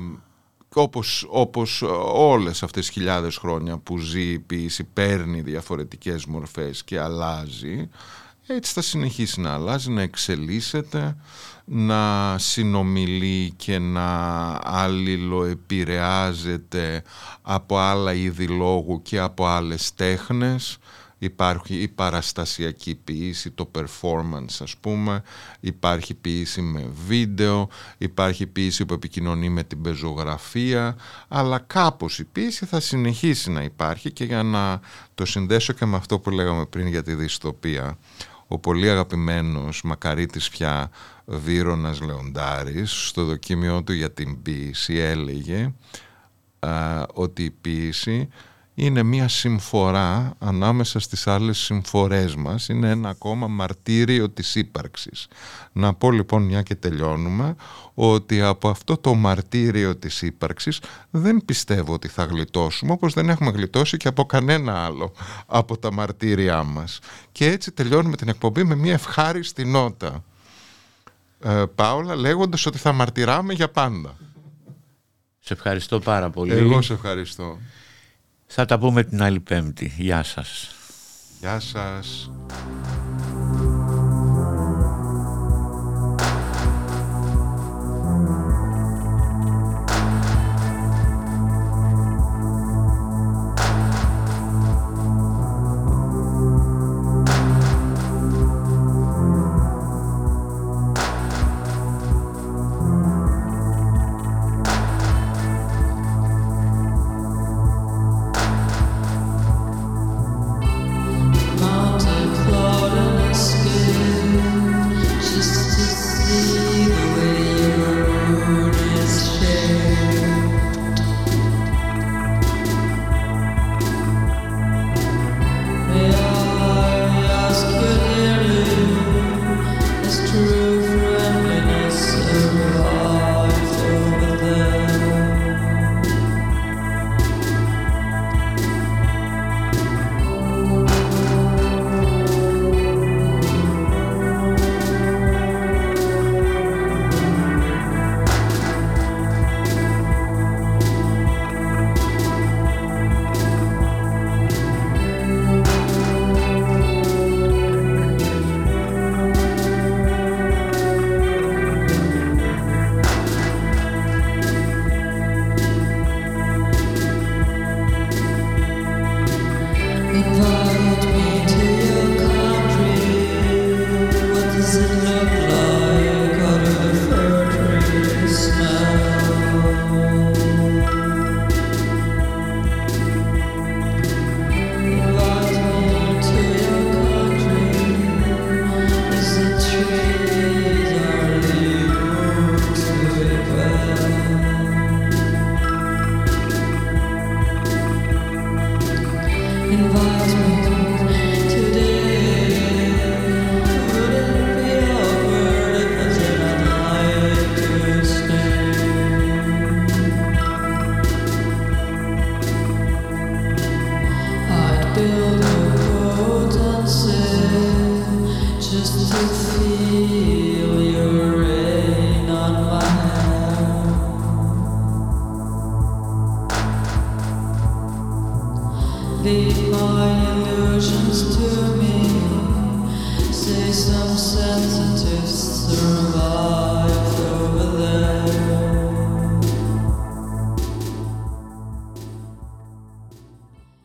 όπως, όπως όλες αυτές τις χιλιάδες χρόνια που ζει η ποίηση παίρνει διαφορετικές μορφές και αλλάζει. Έτσι θα συνεχίσει να αλλάζει, να εξελίσσεται, να συνομιλεί και να αλληλοεπηρεάζεται από άλλα είδη λόγου και από άλλες τέχνες. Υπάρχει η παραστασιακή ποιήση, το performance ας πούμε, υπάρχει ποιήση με βίντεο, υπάρχει ποιήση που επικοινωνεί με την πεζογραφία, αλλά κάπως η ποιήση θα συνεχίσει να υπάρχει και για να το συνδέσω και με αυτό που λέγαμε πριν για τη δυστοπία, ο πολύ αγαπημένος Μακαρίτης πια Βύρονας Λεοντάρης στο δοκίμιό του για την ποίηση έλεγε α, ότι η ποίηση είναι μια συμφορά ανάμεσα στις άλλες συμφορές μας. Είναι ένα ακόμα μαρτύριο της ύπαρξης. Να πω λοιπόν μια και τελειώνουμε ότι από αυτό το μαρτύριο της ύπαρξης δεν πιστεύω ότι θα γλιτώσουμε όπως δεν έχουμε γλιτώσει και από κανένα άλλο από τα μαρτύρια μας. Και έτσι τελειώνουμε την εκπομπή με μια ευχάριστη νότα. Ε, Πάολα λέγοντας ότι θα μαρτυράμε για πάντα. Σε ευχαριστώ πάρα πολύ. Εγώ σε ευχαριστώ. Θα τα πούμε την άλλη πέμπτη. Γεια σας. Γεια σας.